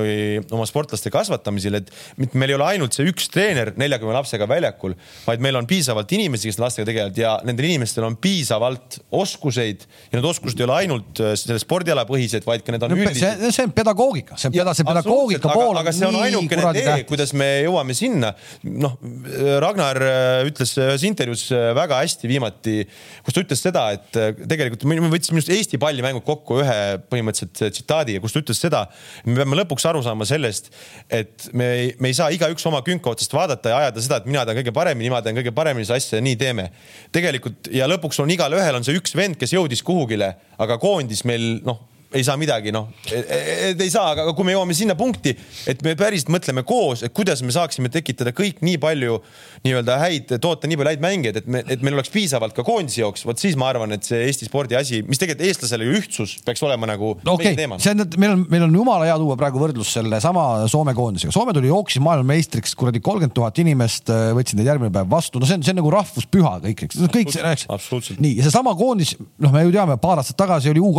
oma sportlaste kasvatamisel, et meil ei ole ainult see üks treener neljakümne lapsega väljakul, vaid meil on piisavalt inimesi, kes lastega tegelevad ja nendel inimestel on piisavalt oskuseid ja need oskused ei ole ainult äh, selle spordiala põhised, vaid ka need on no, üldised. see on pedagoogika, see on peda, see pedagoogika pool aga see on ainukene tee, kuidas me jõuame sinna. noh, Ragnar äh, ütles ühes intervjuus äh, väga hästi viimati, kus ta ütles seda, et tegelikult me võtsime just Eesti pallimängud kokku ühe põhimõtteliselt tsitaadi, kus ta ütles seda, me peame lõpuks aru saama sellest, et me ei, me ei saa igaüks oma künka otsast vaadata ja ajada seda, et mina tean kõige paremini, mina tean kõige paremini seda asja ja nii teeme. tegelikult ja lõpuks on igalühel on see üks vend, kes jõudis kuhugi kuhugile, aga koondis meil noh ei saa midagi, noh, et ei saa, aga kui me jõuame sinna punkti, et me päriselt mõtleme koos, et kuidas me saaksime tekitada kõik nii palju nii-öelda häid, toota nii palju häid mängijaid, et me, et meil oleks piisavalt ka koondise jaoks, vot siis ma arvan, et see Eesti spordi asi, mis tegelikult eestlasele ju ühtsus peaks olema nagu no, okay. meie teema. see on, meil on, meil on jumala hea tuua praegu võrdlus sellesama Soome koondisega. Soome tuli, jooksis maailmameistriks, kuradi kolmkümmend tuhat inimest äh, võtsid neid järgmine päev vastu, no see on, see on nagu rahvuspüha kõik, eks, kõik see, eks. nii, ja seesama koondis, noh, me ju teame, paar aastat tagasi oli U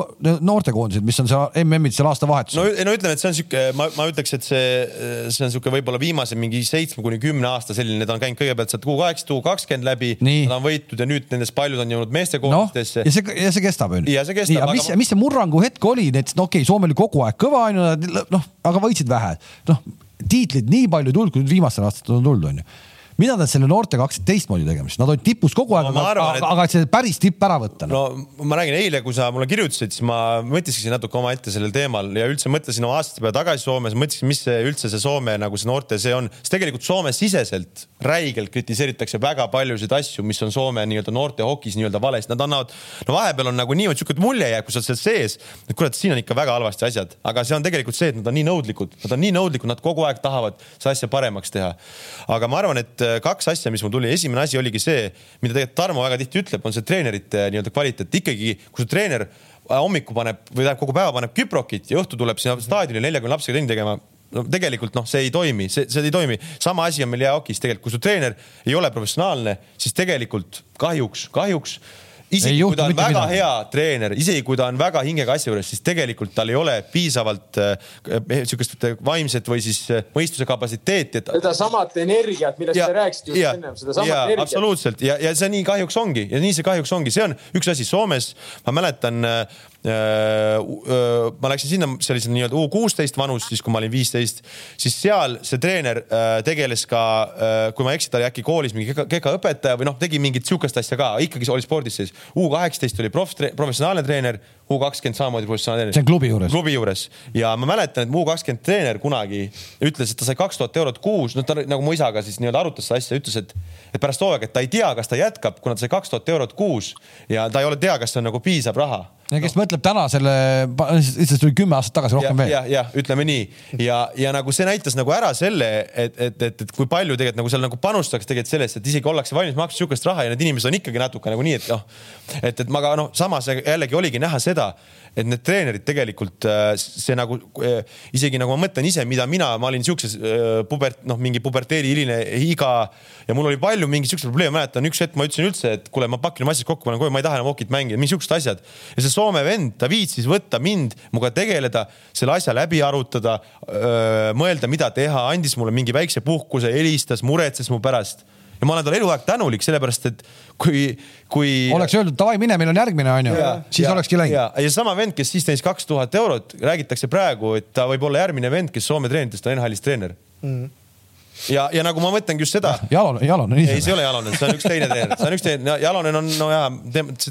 noortekoondis koondised, mis on seal MM-id seal aastavahetusel. no, no ütleme, et see on sihuke, ma, ma ütleks, et see, see on sihuke võib-olla viimase mingi seitsme kuni kümne aasta selline, ta on käinud kõigepealt sealt U kaheksateist, U kakskümmend läbi, nad on võitnud ja nüüd nendest paljud on jõudnud meestekoondistesse no,. ja see, ja see kestab on ju. ja see kestab. aga mis, mis see murrangu hetk oli, näiteks no okei okay,, Soome oli kogu aeg kõva on ju, noh, aga võitsid vähe, noh tiitlit nii palju ei tulnud, kui nüüd viimastel aastatel on tulnud, on ju mida nad selle noortega hakkasid teistmoodi tegema, sest nad olid tipus kogu aeg no,, aga, et... aga et see päris tipp ära võtta no.. no ma räägin, eile, kui sa mulle kirjutasid, siis ma mõtisklesin natuke omaette sellel teemal ja üldse mõtlesin oma aastate peale tagasi Soomes, mõtlesin, mis see üldse see Soome nagu see noorte see on, sest tegelikult Soome siseselt räigelt kritiseeritakse väga paljusid asju, mis on Soome nii-öelda noorte hokis nii-öelda valesti, nad annavad, no vahepeal on nagu niimoodi siuke mulje jääb, kui sa oled seal sees, et kurat, siin on ikka väga halvasti asjad, aga see on tegelikult see, et nad on nii nõudlikud, nad on nii nõudlikud, nad kogu aeg tahavad seda asja paremaks teha. aga ma arvan, et kaks asja, mis mul tuli, esimene asi oligi see, mida tegelikult Tarmo väga tihti ütleb, on see treenerite nii-öelda kvaliteet. ikkagi, kui su treener hommikul paneb või tähendab kogu päeva paneb küprokit ja õhtu tuleb sinna staadionile neljakümne lapsega trenni tegema no tegelikult noh, see ei toimi, see, see ei toimi. sama asi on meil jäähokis tegelikult, kui su treener ei ole professionaalne, siis tegelikult kahjuks, kahjuks isegi kui ta on väga midagi. hea treener, isegi kui ta on väga hingega asja juures, siis tegelikult tal ei ole piisavalt äh, sihukest vaimset või siis äh, mõistuse kapatsiteeti, et. sedasamat energiat, millest sa rääkisid just ennem, sedasamat energiat. absoluutselt ja, ja see nii kahjuks ongi ja nii see kahjuks ongi, see on üks asi Soomes, ma mäletan äh, Äh, äh, ma läksin sinna, see oli see nii-öelda U kuusteist vanus, siis kui ma olin viisteist, siis seal see treener äh, tegeles ka, kui ma ei eksi, ta oli äkki koolis mingi kekaõpetaja või noh, tegi mingit sihukest asja ka, ikkagi oli spordis sees. U kaheksateist oli proff, professionaalne treener, U kakskümmend samamoodi professionaalne treener. see on klubi juures? klubi juures ja ma mäletan, et mu U kakskümmend treener kunagi ütles, et ta sai kaks tuhat eurot kuus, no ta nagu mu isaga siis nii-öelda arutas seda asja, ütles, et, et pärast hooaega, et ta ei tea, kas ta jätkab, kuna ta sai kaks tuhat eurot kuus ja ta ei ole tea, kas see on nagu piisav raha ja kes no. mõtleb täna selle, lihtsalt tuli kümme aastat tagasi rohkem ja, veel. jah, jah, ütleme nii ja, ja nagu see näitas nagu ära selle, et, et, et, et kui palju tegelikult nagu seal nagu panustatakse tegelikult sellest, et isegi ollakse valmis maksma sihukest raha ja need inimesed on ikkagi natuke nagu nii, et noh, et, et ma ka noh, samas jällegi oligi näha seda, et need treenerid tegelikult äh, see nagu äh, isegi nagu ma mõtlen ise, mida mina, ma olin siukses äh, pubert, noh, mingi puberteedi hiline iga ja mul oli palju mingeid siukseid probleeme, mäletan üks hetk ma ütlesin üldse, et kuule, ma pakin oma asjad kokku, panen koju, ma ei taha enam hokit mängida, mingi siuksed asjad. ja see Soome vend, ta viitsis võtta mind, minuga tegeleda, selle asja läbi arutada, mõelda, mida teha, andis mulle mingi väikse puhkuse, helistas, muretses mu pärast ja ma olen talle eluaeg tänulik, sellepärast et kui, kui. oleks öeldud davai, mine, meil on järgmine, onju, siis ja, olekski läinud. ja, ja sama vend, kes siis teenis kaks tuhat eurot, räägitakse praegu, et ta võib olla järgmine vend, kes Soome treeneritest on NHL-is treener mm. Ja, ja nagu ma mõtlengi just seda. Jalonen, Jalonen ise. ei, see ei ole Jalonen, see on üks teine treener, see on üks teine, Jalonen on no jaa,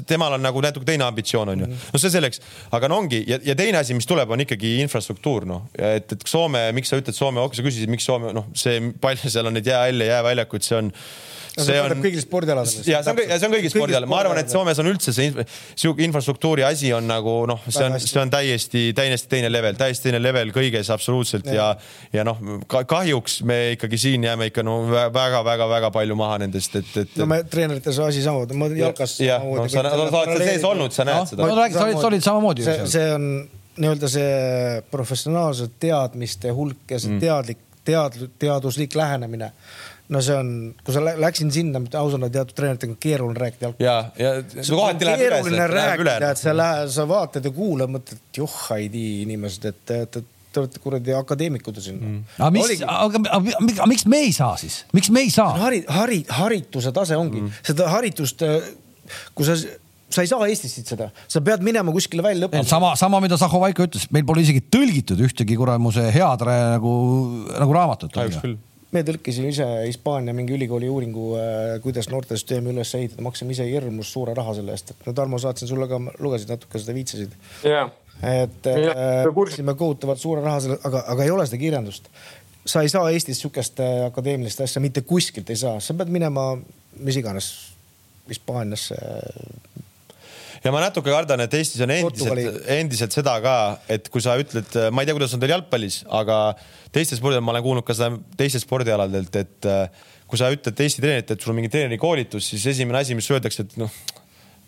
temal on nagu natuke teine ambitsioon on ju, no see selleks, aga no ongi ja, ja teine asi, mis tuleb, on ikkagi infrastruktuur noh, et, et Soome, miks sa ütled Soome, sa küsisid, miks Soome noh, see palju seal on neid jäähalle, jääväljakuid, see on see on kõigil spordialadel. ja see on, ja see on kõigil spordialadel, ma arvan, et Soomes on üldse see sihuke infrastruktuuri asi on nagu noh, see on, see on täiesti, täiesti teine level, täiesti teine level kõiges absoluutselt ja, ja, noh, kahjuks me ikkagi siin jääme ikka no väga-väga-väga palju maha nendest, et, et. no me treenerites asi samamoodi, ma jalkas. jah, no sa, sa oled seal sees olnud, sa näed no, seda. no räägi, sa olid, sa olid samamoodi. see, see on nii-öelda see professionaalse teadmiste hulk ja see mm. teadlik, tead-, teaduslik lähenemine no see on, kui sa läksin sinna, ausalt teatud treeneritega on keeruline rääkida ja, ja see kohati läheb üles. keeruline rääkida, et sa lähed, sa vaatad ja kuulad, mõtled, et joh, ei tea inimesed, et, et, et te olete kuradi akadeemikud siin mm.. aga mis, aga, aga, aga miks me ei saa siis, miks me ei saa? hari, hari, harituse tase ongi mm., seda haritust, kui sa sa ei saa Eestis siit seda, sa pead minema kuskile välja õppima. sama, sama, mida Zaho Vaiko ütles, meil pole isegi tõlgitud ühtegi kuramuse head nagu, nagu raamatut. kahjuks küll me tõlkisime ise Hispaania mingi ülikooli uuringu, äh, kuidas noortesüsteemi üles ehitada, maksime ise hirmus suure raha selle eest, et no Tarmo, saatsin sulle ka, lugesid natuke seda, viitsasid yeah.. et maksime äh, kohutavalt suure raha selle, aga, aga ei ole seda kirjandust. sa ei saa Eestis sihukest äh, akadeemilist asja mitte kuskilt ei saa, sa pead minema mis iganes Hispaaniasse ja ma natuke kardan, et Eestis on endiselt, endiselt seda ka, et kui sa ütled, ma ei tea, kuidas on teil jalgpallis, aga teistes spordialadel ma olen kuulnud ka seda teistest spordialadelt, et kui sa ütled Eesti treenerit, et sul on mingi treenerikoolitus, siis esimene asi, mis öeldakse, et noh no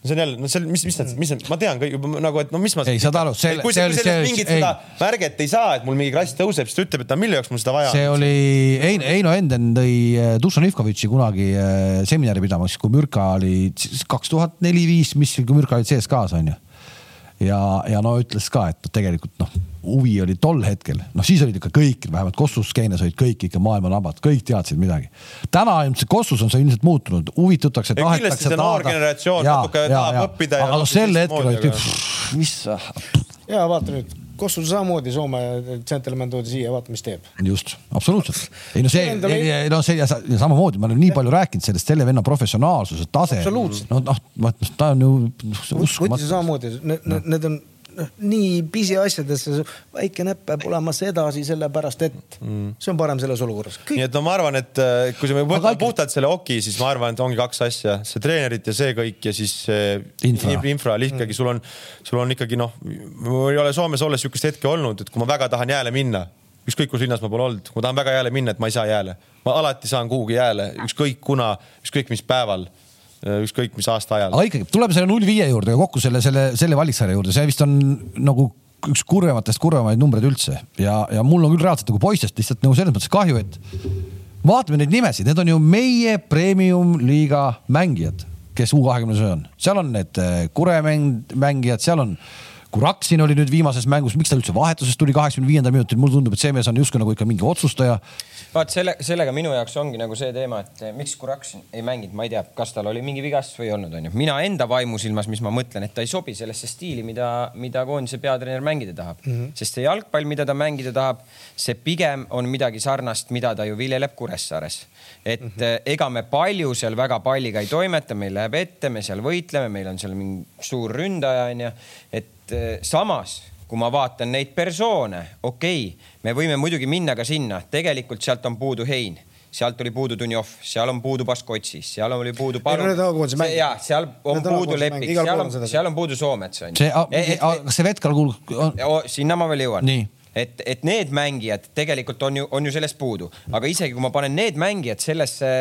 see on jälle, no see, mis, mis nad, mis nad, ma tean kõik nagu, et no mis ma. ei, saad aru, see, kui see, kui sellest mingit ei. seda märget ei saa, et mul mingi klass tõuseb, siis ta ütleb, et mille jaoks mul seda vaja on. see oli Ein, Heino Enden tõi äh, Dušan Ivkovitši kunagi äh, seminari pidama, siis kui Mürka oli kaks tuhat neli-viis, mis, kui Mürka olid CSKA-s onju ja, ja no ütles ka, et tegelikult noh, huvi oli tol hetkel, noh siis olid ikka kõik, vähemalt Kossus skeenes olid kõik ikka maailma nabad, kõik teadsid midagi. täna ilmselt Kossus on see ilmselt muutunud, huvitutakse, kindlasti see noor generatsioon natuke tahab õppida. aga noh, sel hetkel olid, mis. ja vaata nüüd Kossu samamoodi Soome džentelmen toodi siia, vaata, mis teeb. just, absoluutselt. ei no see, ei no see ja, ja samamoodi, ma olen nii palju rääkinud sellest selle venna professionaalsuse tase. no noh, ta on ju uskumatu. samamoodi, need on noh, nii pisiasjades väike näpp peab olema sedasi, sellepärast et mm. see on parem selles olukorras. nii et no ma arvan, et äh, kui me võtame puhtalt selle oki, siis ma arvan, et ongi kaks asja, see treenerit ja see kõik ja siis infra, infra, ikkagi mm. sul on, sul on ikkagi noh, mul ei ole Soomes olles sihukest hetke olnud, et kui ma väga tahan jääle minna, ükskõik kus linnas ma pole olnud, kui ma tahan väga jääle minna, et ma ei saa jääle, ma alati saan kuhugi jääle, ükskõik kuna, ükskõik mis päeval ükskõik mis aasta ajal. aga ikkagi tuleme selle null viie juurde kokku selle, selle, selle valiksarja juurde, see vist on nagu üks kurvematest kurvemaid numbreid üldse. Ja, ja mul on küll reaalselt nagu poistest lihtsalt nagu selles mõttes kahju, et vaatame neid nimesid, need on ju meie premium liiga mängijad, kes U kahekümnes on, seal on need äh, kuremäng, mängijad, seal on Kuraksin oli nüüd viimases mängus, miks ta üldse vahetusest tuli kaheksakümne viiendal minutil, mulle tundub, et see mees on justkui nagu ikka mingi otsustaja vaat selle, sellega minu jaoks ongi nagu see teema, et eh, miks Kuraksin ei mänginud, ma ei tea, kas tal oli mingi vigastus või ei olnud, onju. mina enda vaimusilmas, mis ma mõtlen, et ta ei sobi sellesse stiili, mida, mida koondise peatreener mängida tahab mm. -hmm. sest see jalgpall, mida ta mängida tahab, see pigem on midagi sarnast, mida ta ju viljeleb Kuressaares. et mm -hmm. ega me palju seal väga palliga ei toimeta, meil läheb ette, me seal võitleme, meil on seal mingi suur ründaja onju. et samas kui ma vaatan neid persoone, okei okay,, me võime muidugi minna ka sinna, tegelikult sealt on puudu Hein sealt oli puudu Dunjov, seal on puudu Baskotsis, seal oli puudu Palu. ja seal on puudu Lepik, seal on, seal on puudu Soomets on ju. see, kas see Vetkal kuulub? sinna ma veel jõuan. et, et need mängijad tegelikult on ju, on ju sellest puudu, aga isegi kui ma panen need mängijad sellesse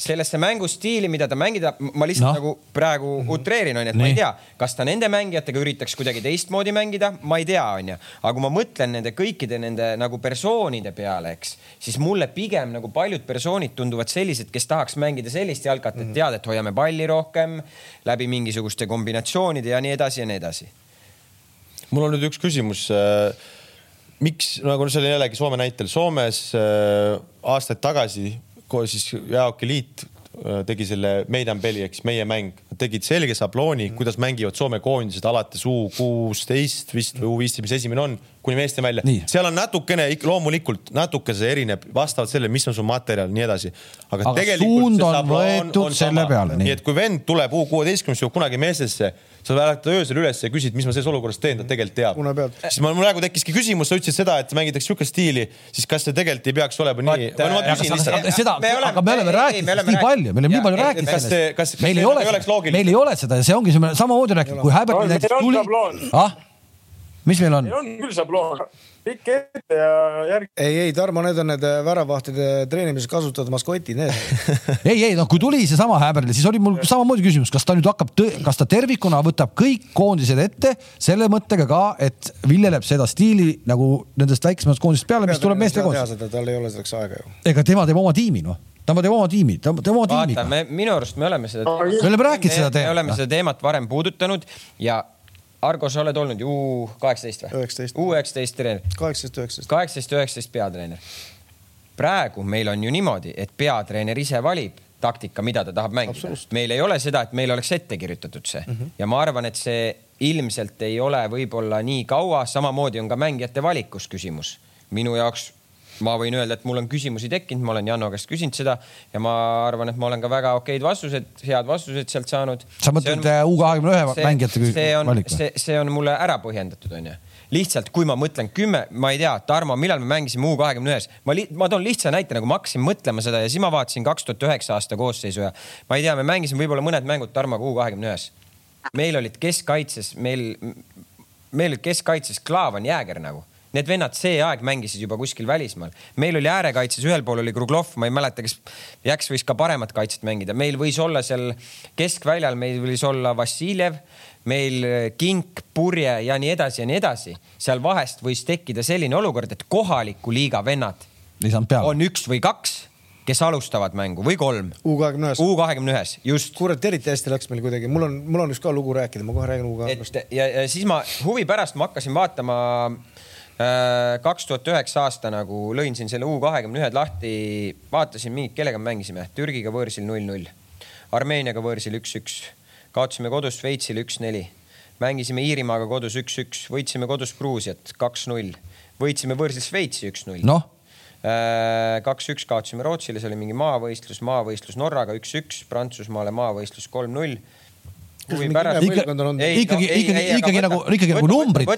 sellesse mängustiili, mida ta mängida, ma lihtsalt no. nagu praegu mm -hmm. utreerin, onju, et Nii. ma ei tea, kas ta nende mängijatega üritaks kuidagi teistmoodi mängida, ma ei tea, onju. aga kui ma mõtlen nende kõikide nende nagu persoonide peale, eks, siis mulle pigem nagu paljud persoonid tunduvad sellised, kes tahaks mängida sellist jalkat, et mhm. tead, et hoiame palli rohkem läbi mingisuguste kombinatsioonide ja nii edasi ja nii edasi. mul on nüüd üks küsimus äh, miks, nagu see oli jällegi Soome näitel, Soomes äh, aastaid tagasi siis Jäähoki liit äh, tegi selle Belly ehk siis meie mäng, tegid selge sablooni, kuidas mängivad Soome koondised alates U kuusteist vist või U viisteist, mis esimene on, kuni meeste välja. seal on natukene loomulikult natuke see erineb vastavalt sellele, mis on su materjal, nii edasi. aga, aga suund on võetud selle peale. nii et kui vend tuleb U kuueteistkümnesse, kunagi meestesse sa ärkad öösel üles ja küsid, mis ma selles olukorras teen, ta tegelikult teab. siis mul praegu tekkiski küsimus, sa ütlesid seda, et mängitakse sihukest stiili, siis kas see tegelikult ei peaks olema nii? seda, aga me oleme rääkinud nii palju, me oleme nii palju rääkinud sellest. meil ei ole, meil ei ole seda ja see ongi samamoodi rääkinud, kui Häberg näiteks tuli. ah, mis meil on? on küll sabloon pikk ette ja järg. ei, ei Tarmo, need on need äh, väravahtide treenimisel kasutatud maskotid, need [laughs] ei, ei noh, kui tuli seesama Häberli, siis oli mul samamoodi küsimus, kas ta nüüd hakkab, kas ta tervikuna võtab kõik koondised ette selle mõttega ka, et viljeleb seda stiili nagu nendest väiksematest koondistest peale, mis tuleb meeste koondisest. tal ei ole selleks aega ju. ega tema teeb oma tiimi noh ta teeb oma tiimi, ta teeb oma tiimiga. minu arust me oleme seda. me oleme rääkinud seda teemat. me oleme seda teemat varem puudutanud ja Argo, sa oled olnud ju kaheksateist või? üheksateist. U üheksateist treener. kaheksateist, üheksateist. kaheksateist, üheksateist peatreener. praegu meil on ju niimoodi, et peatreener ise valib taktika, mida ta tahab mängida. meil ei ole seda, et meil oleks ette kirjutatud see mm -hmm. ja ma arvan, et see ilmselt ei ole võib-olla nii kaua, samamoodi on ka mängijate valikus küsimus. minu jaoks ma võin öelda, et mul on küsimusi tekkinud, ma olen Janno käest küsinud seda ja ma arvan, et ma olen ka väga okeid vastused, head vastused sealt saanud. sa mõtled U kahekümne ühe mängijate valik või? see, see on mulle ära põhjendatud, onju lihtsalt, kui ma mõtlen kümme, ma ei tea, Tarmo, millal me mängisime U kahekümne ühes, ma, ma toon lihtsa näite, nagu ma hakkasin mõtlema seda ja siis ma vaatasin kaks tuhat üheksa aasta koosseisu ja ma ei tea, me mängisime võib-olla mõned mängud Tarmoga U kahekümne ühes. meil olid keskkaitses, meil, meil olid keskkaitses Klaavan Jääger nagu Need vennad see aeg mängisid juba kuskil välismaal. meil oli äärekaitses, ühel pool oli Kruglov, ma ei mäleta, kas Jaks võis ka paremat kaitset mängida, meil võis olla seal keskväljal, meil võis olla Vassiljev, meil Kink, Purje ja nii edasi ja nii edasi. seal vahest võis tekkida selline olukord, et kohaliku liiga vennad on üks või kaks kes alustavad mängu või kolm. U kahekümne ühes. U kahekümne ühes, just. kurat, eriti hästi läks meil kuidagi, mul on, mul on just ka lugu rääkida, ma kohe räägin U kahekümnest. ja, ja siis ma huvi pärast ma hakkasin vaatama kaks tuhat üheksa aasta nagu lõin siin selle U kahekümne ühed lahti, vaatasin mingit, kellega me mängisime, Türgiga võõrsil null-null, Armeeniaga võõrsil üks-üks, kaotasime kodus Šveitsile üks-neli, mängisime Iirimaaga kodus üks-üks, võitsime kodus Gruusiat kaks-null, võitsime võõrsil Šveitsi üks-null. noh äh, kaks-üks kaotasime Rootsile, see oli mingi maavõistlus, maavõistlus Norraga üks-üks, Prantsusmaale maavõistlus kolm-null. Ikkagi, ikkagi, ikkagi nagu, ikkagi nagu numbrid.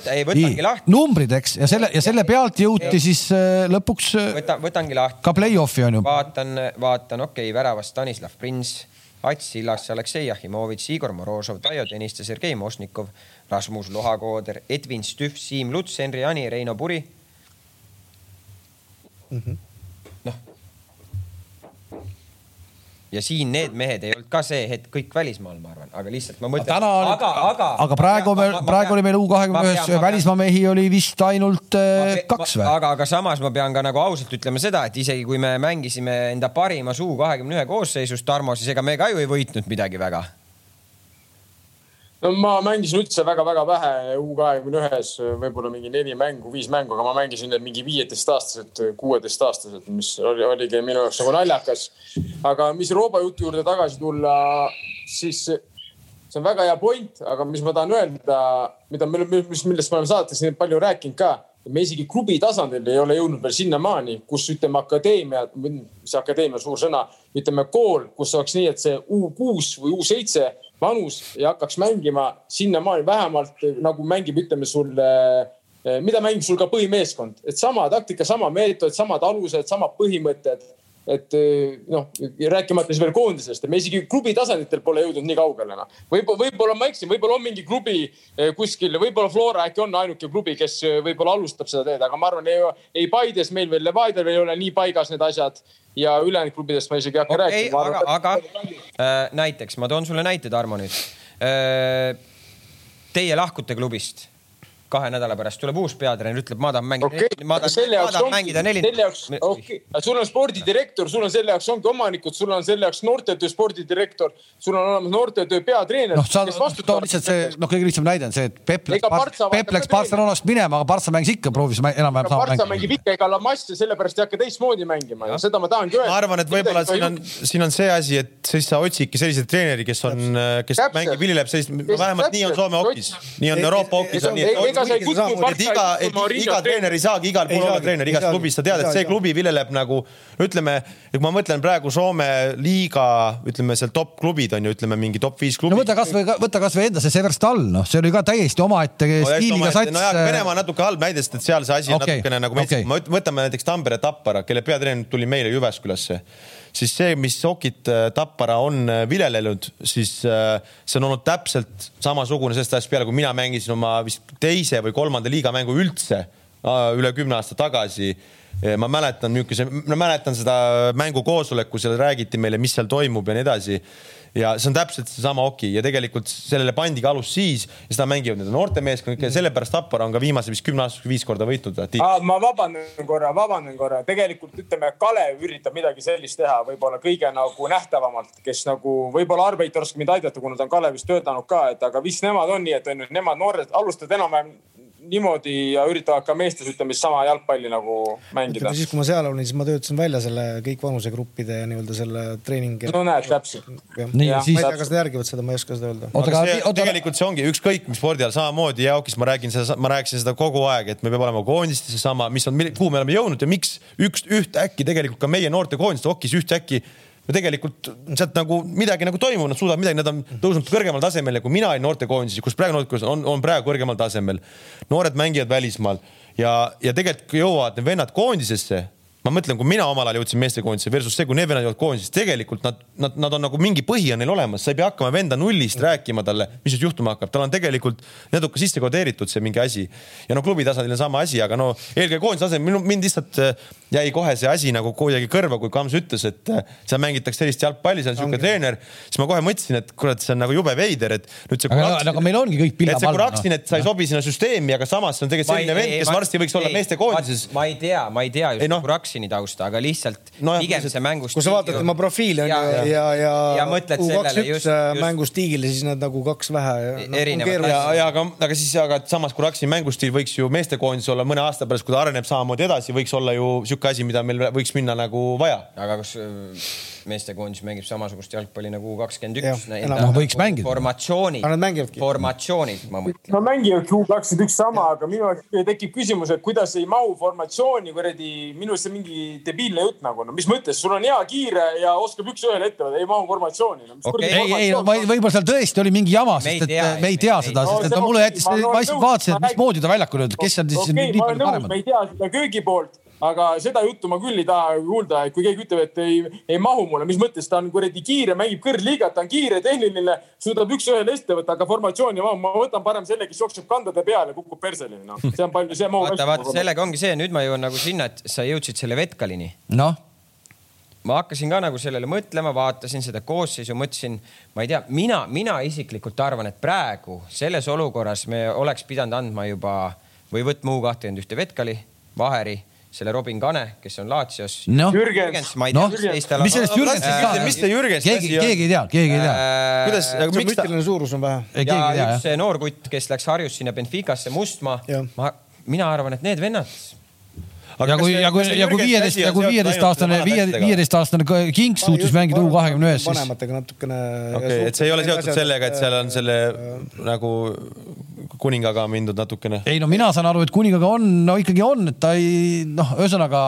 numbrid, eks, ja selle ja selle pealt jõuti siis äh, lõpuks. Äh, võta, võtangi lahti. ka play-off'i on ju. vaatan, vaatan, okei okay,, väravast Stanislav Prins, Ats Illas, Aleksei Jahimovitš, Igor Morozov, Taio Tõniste, Sergei Mošnikov, Rasmus Lohakooder, Edvin Stühv, Siim Luts, Henri Ani, Reino Puri mm. -hmm ja siin need mehed ei olnud ka see hetk kõik välismaal, ma arvan, aga lihtsalt ma mõtlen. aga, aga, aga praegu me, praegu oli meil U kahekümne ühes välismaa mehi oli vist ainult äh, ma, kaks või? aga, aga samas ma pean ka nagu ausalt ütlema seda, et isegi kui me mängisime enda parimas U kahekümne ühe koosseisus, Tarmo, siis ega me ka ju ei võitnud midagi väga no ma mängisin üldse väga-väga vähe U kahekümne ühes, võib-olla mingi neli mängu, viis mängu, aga ma mängisin need mingi viieteistaastased, kuueteistaastased, mis oli, oligi minu jaoks nagu naljakas. aga mis Rooba jutu juurde tagasi tulla, siis see on väga hea point, aga mis ma tahan öelda, mida me, mis, millest me oleme saates nii palju rääkinud ka me isegi klubi tasandil ei ole jõudnud veel sinnamaani, kus ütleme akadeemia, mis akadeemia on suur sõna, ütleme kool, kus oleks nii, et see U kuus või U seitse vanus ja hakkaks mängima sinnamaani vähemalt nagu mängib, ütleme sulle, mida mängib sul ka põhimeeskond, et sama taktika, sama meetod, samad alused, samad põhimõtted et noh, rääkimata siis veel koondisest, me isegi klubi tasanditel pole jõudnud nii kaugele noh. võib-olla, võib-olla ma eksin, võib-olla on mingi klubi eh, kuskil, võib-olla Flora äkki on ainuke klubi, kes eh, võib-olla alustab seda teed, aga ma arvan, ei, ei Paides meil veel, Levadial ei ole nii paigas need asjad ja ülejäänud klubidest ma isegi ei hakka okay, rääkima. aga, aga äh, näiteks ma toon sulle näite, Tarmo nüüd äh,. Teie lahkute klubist. Kahe nädala pärast tuleb uus peatreener, ütleb, ma tahan mängida okay., ma aga tahan, selle ma jaoks tahan mängida neli. selle jaoks, okei, sul on spordidirektor, sul on selle jaoks ongi omanikud, sul on selle jaoks noortetöö spordidirektor, sul on olemas noortetöö peatreener. noh, sa too lihtsalt see, noh, kõige lihtsam näide on see, et Peep läks Peep läks Barcelonast minema, aga Partsa mängis ikka, proovis mä- enam-vähem sama Partsa mängu. mängib ikka, ega Lamas ja sellepärast ei hakka teistmoodi mängima ja seda ma tahangi öelda. ma arvan, et võib-olla siin on, siin on see asi, et siis sa otsidki sellise treeneri, kes on, kes mängib, viljeleb sellist, vähemalt nii on Soome hokis, nii on Euroopa ei- et sa ei kutsu et iga, et iga treener ei saagi igal pool olla treener igas klubis, sa tead, et see klubi viljeleb nagu no ütleme, kui ma mõtlen praegu Soome liiga, ütleme seal top klubid on ju, ütleme mingi top viis klubi no võta kasvõi, võta kasvõi enda see Severstal, noh, see oli ka täiesti omaette stiiliga sats. nojah, Venemaa on natuke halb näide, sest et seal see asi on Okei, natukene nagu okay., ma võtame näiteks Tampere Tappara, kelle peatreener tuli meile Jyväskylasse, siis see, mis Okit äh, Tappara on äh, viljelenud, siis äh, see on olnud täpselt samasugune sellest ajast peale, kui mina mängisin oma vist teise või kolmanda liiga mängu üldse üle kümne aasta tagasi. Ma mäletan niisuguse, ma mäletan seda mängukoosoleku, seal räägiti meile, mis seal toimub ja nii edasi ja see on täpselt seesama Oki ja tegelikult sellele pandigi alus siis ja seda mängivad need noortemeeskond ja sellepärast Tappara on ka viimase vist kümne aastaga viis korda võitnud. Ma vabandan korra, vabandan korra, tegelikult ütleme, Kalev üritab midagi sellist teha, võib-olla kõige nagu nähtavamalt, kes nagu võib-olla Arbeit oskab mind aidata, kuna ta on Kalevis töötanud ka, et aga vist nemad on nii, et on ju, nemad noored alustavad enam-vähem niimoodi ja üritavad ka meestes ütleme siis sama jalgpalli nagu mängida siis, kui ma seal olin, siis ma töötasin välja selle kõik vanusegruppide ja nii-öelda selle treeningi. no näed, täpselt. nii Jah,, siis ma ei tea, kas nad järgivad seda, ma ei oska seda öelda. oota, aga see, tegelikult see ongi ükskõik mis spordiala samamoodi Jaokis ma räägin seda, ma rääkisin seda kogu aeg, et me peame olema koondistes seesama, mis on, kuhu me oleme jõudnud ja miks üks ühtäkki tegelikult ka meie noortekoondiste hokis ühtäkki no tegelikult sealt nagu midagi nagu toimub, nad suudavad midagi, nad on tõusnud kõrgemale tasemele, kui mina olin noortekoondises, kus praegu noortekoondis on, on praegu kõrgemal tasemel. noored mängivad välismaal ja, ja tegelikult jõuavad need vennad koondisesse ma mõtlen, kui mina omal ajal jõudsin meestekoondisse versus see, kui need vennad jõuavad koondisesse, tegelikult nad, nad, nad on nagu mingi põhi on neil olemas, sa ei pea hakkama venda nullist rääkima talle, mis nüüd juhtuma hakkab, tal on tegelikult natuke sisse kodeeritud see mingi asi. ja no klubi tasandil on sama asi, aga no eelkõige koondise tasemel minu, mind lihtsalt äh, jäi kohe see asi nagu kuidagi kõrva, kui Kams ütles, et äh, seal mängitakse sellist jalgpalli, seal on siuke treener, siis ma kohe mõtlesin, et kurat, see on nagu jube veider, et nüüd see aga, aga meil ongi kõik et see. Kuraksin, et sa ei sobi sinna süsteemi, aga samas see on tegelikult selline vend, kes varsti võiks olla meestekoondises. ma ei tea, ma ei tea Ei just noh. Kuraksini tausta, aga lihtsalt Nojah, pigem lihtsalt- see mängus. kui sa vaatad tema profiili on ju ja, ja, ja, ja mõtled U sellele kaks just, üks äh, just mängustiigile, siis nad nagu kaks vähe. Erinevad ja, ja aga, aga siis, aga samas Kuraksini mängustiil võiks ju meestekoondis olla mõne aasta pärast, kui ta areneb samamoodi edasi, võiks olla ju sihuke asi, mida meil võiks minna nagu vaja. aga kas äh, meestekoondis mängib samasugust jalgpalli nagu kakskümmend Jah, üks? enam- Noh, võiks mängida. formatsioonid Aga nad mängivadki., formatsioonid, ma mõtlen. no mängivadki U kakskümmend üks sama, aga minu jaoks tekib küsimus, et kuidas ei mahu formatsiooni kuradi, minu arust see mingi debiilne jutt nagu, no mis mõttes, sul on hea kiire ja oskab üks-ühele ette võtta, ei mahu formatsiooni no,. Okei. ei, ei, no võib-olla seal tõesti oli mingi jama, sest et me ei tea seda, sest et No mulle on jättis, ma lihtsalt vaatasin, et mismoodi ta väljakul oli, kes on siis okei nii okay,, ma palju olen nõus, paremad me. ei tea seda köögi poolt, aga seda juttu ma küll ei taha kuulda, et kui keegi ütleb, et ei, ei mahu mulle, mis mõttes ta on kuradi kiire, mängib kõrgliigat, ta on kiire, tehniline, suudab üks-ühele ette võtta, aga formatsiooni ma, ma võtan parem selle, kes jookseb kandade peale ja kukub perseni, noh, see on palju, see mahub vaata, vaata, sellega ongi see, nüüd ma jõuan nagu sinna, et sa jõudsid selle Vetkalini. Noh, ma hakkasin ka nagu sellele mõtlema, vaatasin seda koosseisu, mõtlesin, ma ei tea, mina, mina isiklikult arvan, et praegu selles olukorras me oleks pidanud andma juba või võtma U kakskümmend ühte Vetkali, Vaheri, selle Robin Kane, kes on Laatsios. noh, Jürgens, ma ei tea, mis teistel mis sellest Jürgensit Äh, ka, mis see Jürgensi keegi, asi on? keegi ei tea, keegi ei tea. kuidas, aga miks ta, suurus on vähe. ja üks noor kutt, kes läks Harjust sinna Benficasse, Mustmaa ma, mina arvan, et need vennad, ja kui, ja kui, ja kui viieteist, ja kui viieteistaastane, viie, viieteistaastane Kings suutis mängida U kahekümne ühes, siis vanematega natukene. okei, et see ei ole seotud sellega, et seal on selle nagu kuningaga mindud natukene. ei no mina saan aru, et kuningaga on, no ikkagi on, et ta ei noh, ühesõnaga